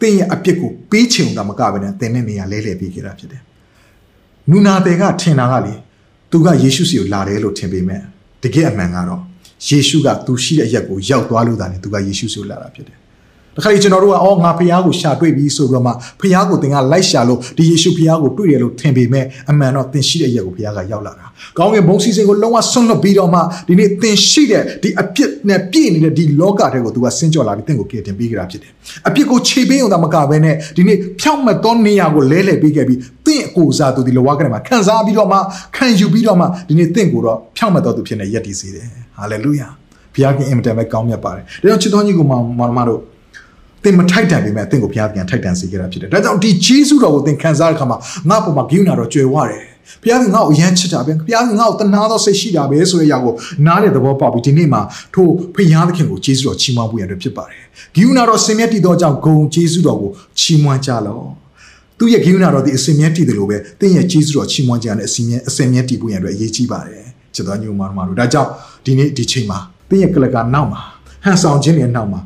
တင့်ရဲ့အပြစ်ကိုပေးချင်တာမကဘဲနဲ့တင်တဲ့နေရာလဲလှယ်ပေးခဲ့တာဖြစ်တယ်။နူနာတဲ့ကထင်တာကလေသူကယေရှုစီကိုလာတယ်လို့ထင်ပေမဲ့တကယ်အမှန်ကတော့ ယေရှုကသူရှိတဲ့အရက်ကိုရောက်သွားလို့သာနေသူကယေရှုစီကိုလာတာဖြစ်တယ် တခါလေကျွန်တော်တို့ကအော်ငါဖះကိုရှာတွေ့ပြီဆိုပြီးတော့မှဖះကိုသင်ကလိုက်ရှာလို့ဒီယေရှုဖះကိုတွေ့တယ်လို့ထင်ပေမဲ့အမှန်တော့သင်ရှိတဲ့ရက်ကိုဖះကရောက်လာတာ။ကောင်းကင်ဘုံစီစဉ်ကိုလုံးဝဆွန့်လွတ်ပြီးတော့မှဒီနေ့သင်ရှိတဲ့ဒီအပြစ်နဲ့ပြည့်နေတဲ့ဒီလောကထဲကိုသူကဆင်းကြော်လာပြီးသင်ကိုကယ်တင်ပေးကြတာဖြစ်တယ်။အပြစ်ကိုခြေပေးုံသာမကဘဲနဲ့ဒီနေ့ဖြောင့်မတ်သောနေရာကိုလဲလှယ်ပေးခဲ့ပြီးသင်အကိုစားသူဒီလောကထဲမှာခံစားပြီးတော့မှခံယူပြီးတော့မှဒီနေ့သင်ကိုတော့ဖြောင့်မတ်သောသူဖြစ်နေယက်တည်စေတယ်။ဟာလေလုယာ။ဘုရားခင်အင်မတန်ပဲကောင်းမြတ်ပါတယ်။ဒါကြောင့်ချစ်တော်ကြီးကိုမောင်မောင်မတို့ သင်မထိုက်တန်ပေမဲ့သင်ကိုဘုရားပြန်ထိုက်တန်စေခဲ့တာဖြစ်တယ်။ဒါကြောင့်ဒီဂျေဇုတော်ကိုသင်ခံစားတဲ့အခါမှာငါ့ပေါ်မှာဂိူးနာတော့ကြွယ်ဝတယ်။ဘုရားကငါ့ကိုအယမ်းချစ်တာပဲ။ဘုရားကငါ့ကိုတနာတော့စိတ်ရှိတာပဲဆိုတဲ့အရာကိုနားတဲ့သဘောပေါက်ပြီးဒီနေ့မှာထို့ဘုရားသခင်ကိုဂျေဇုတော်ချီးမွမ်းဖို့ရတဲ့ဖြစ်ပါတယ်။ဂိူးနာတော့ဆင်မြတ်တည်သောကြောင့်ဂုံဂျေဇုတော်ကိုချီးမွမ်းကြလော့။သူရဲ့ဂိူးနာတော်ဒီအစင်မြတ်တည်တယ်လို့ပဲသင်ရဲ့ဂျေဇုတော်ချီးမွမ်းကြတဲ့အစင်မြတ်အစင်မြတ်တည်ဖို့ရတဲ့အရေးကြီးပါတယ်။ချစ်တော်ညိုမာတို့ဒါကြောင့်ဒီနေ့ဒီချိန်မှာသင်ရဲ့ကလကနောက်မှာဟန်ဆောင်ခြင်းရဲ့နောက်မှာ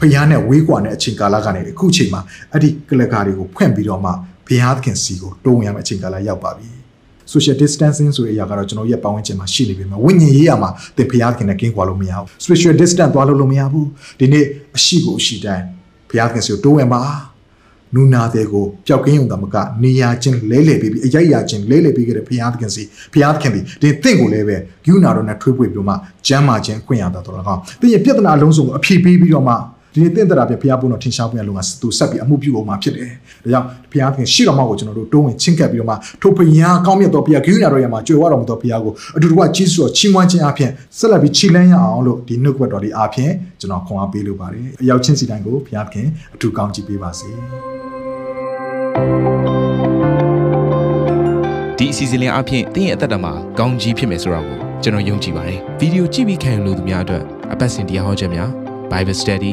ဖျားနဲ့ဝေးကွာတဲ့အချိန်ကာလကနေအခုချိန်မှာအဲ့ဒီကလကာတွေကိုဖွင့်ပြီးတော့မှဘုရားသခင်စီကိုတိုးဝင်ရမယ့်အချိန်ကာလရောက်ပါပြီ social distancing ဆိုတဲ့အရာကတော့ကျွန်တော်ရဲ့ပတ်ဝန်းကျင်မှာရှိနေပြီမှာဝိညာဉ်ရေးရမှာသင်ဘုရားသခင်နဲ့ကင်းကွာလို့မရဘူး social distance သွားလို့လို့မရဘူးဒီနေ့အရှိကိုအရှိတိုင်းဘုရားသခင်စီကိုတိုးဝင်ပါနူနာတဲ့ကိုပျောက်ကင်းရုံတမကနေရချင်းလဲလဲပြီးအရိုက်ရချင်းလဲလဲပြီးခဲ့တဲ့ဘုရားသခင်စီဘုရားသခင်ဒီဒီတင့်ကိုလည်းပဲဂုဏတော်နဲ့ထွေးပွေပြီးတော့မှကျမ်းမာခြင်းခွင့်ရတာတော်တော်ကောင်းသင်ရဲ့ပြဿနာအလုံးစုံကိုအဖြေပေးပြီးတော့မှ ဒီနေ့တင့်တရာပြဘုရားဘုန်းတော်ထင်ရှားပွင့်လုံးကသူဆက်ပြီးအမှုပြုအောင်မှာဖြစ်တယ်။ဒါကြောင့်ဘုရားခင်ရှိတော်မှာကိုကျွန်တော်တို့တိုးဝင်ချင်းကပ်ပြီးတော့မှထိုဘုရားကောင်းမြတ်တော်ဘုရားဂိယူနာတော်ရမှာကြွယ်ဝတော်မူသောဘုရားကိုအတူတူကကြီးစွာချီးမွမ်းခြင်းအပြင်ဆက်လက်ပြီးချီးလန်းရအောင်လို့ဒီနှုတ်ကပတ်တော်လေးအပြင်ကျွန်တော်ခွန်အားပေးလိုပါတယ်။အရောက်ချင်းစီတိုင်းကိုဘုရားခင်အထူးကောင်းချီးပေးပါစေ။ဒီအစီအစဉ်လေးအပြင်တင်းရဲ့အသက်တာမှာကောင်းကြီးဖြစ်မယ်ဆိုတာကိုကျွန်တော်ယုံကြည်ပါတယ်ဗီဒီယိုကြည့်ပြီးခံယူလို့သူများအတွက်အပတ်စဉ်တရားဟောခြင်းများ Bible Study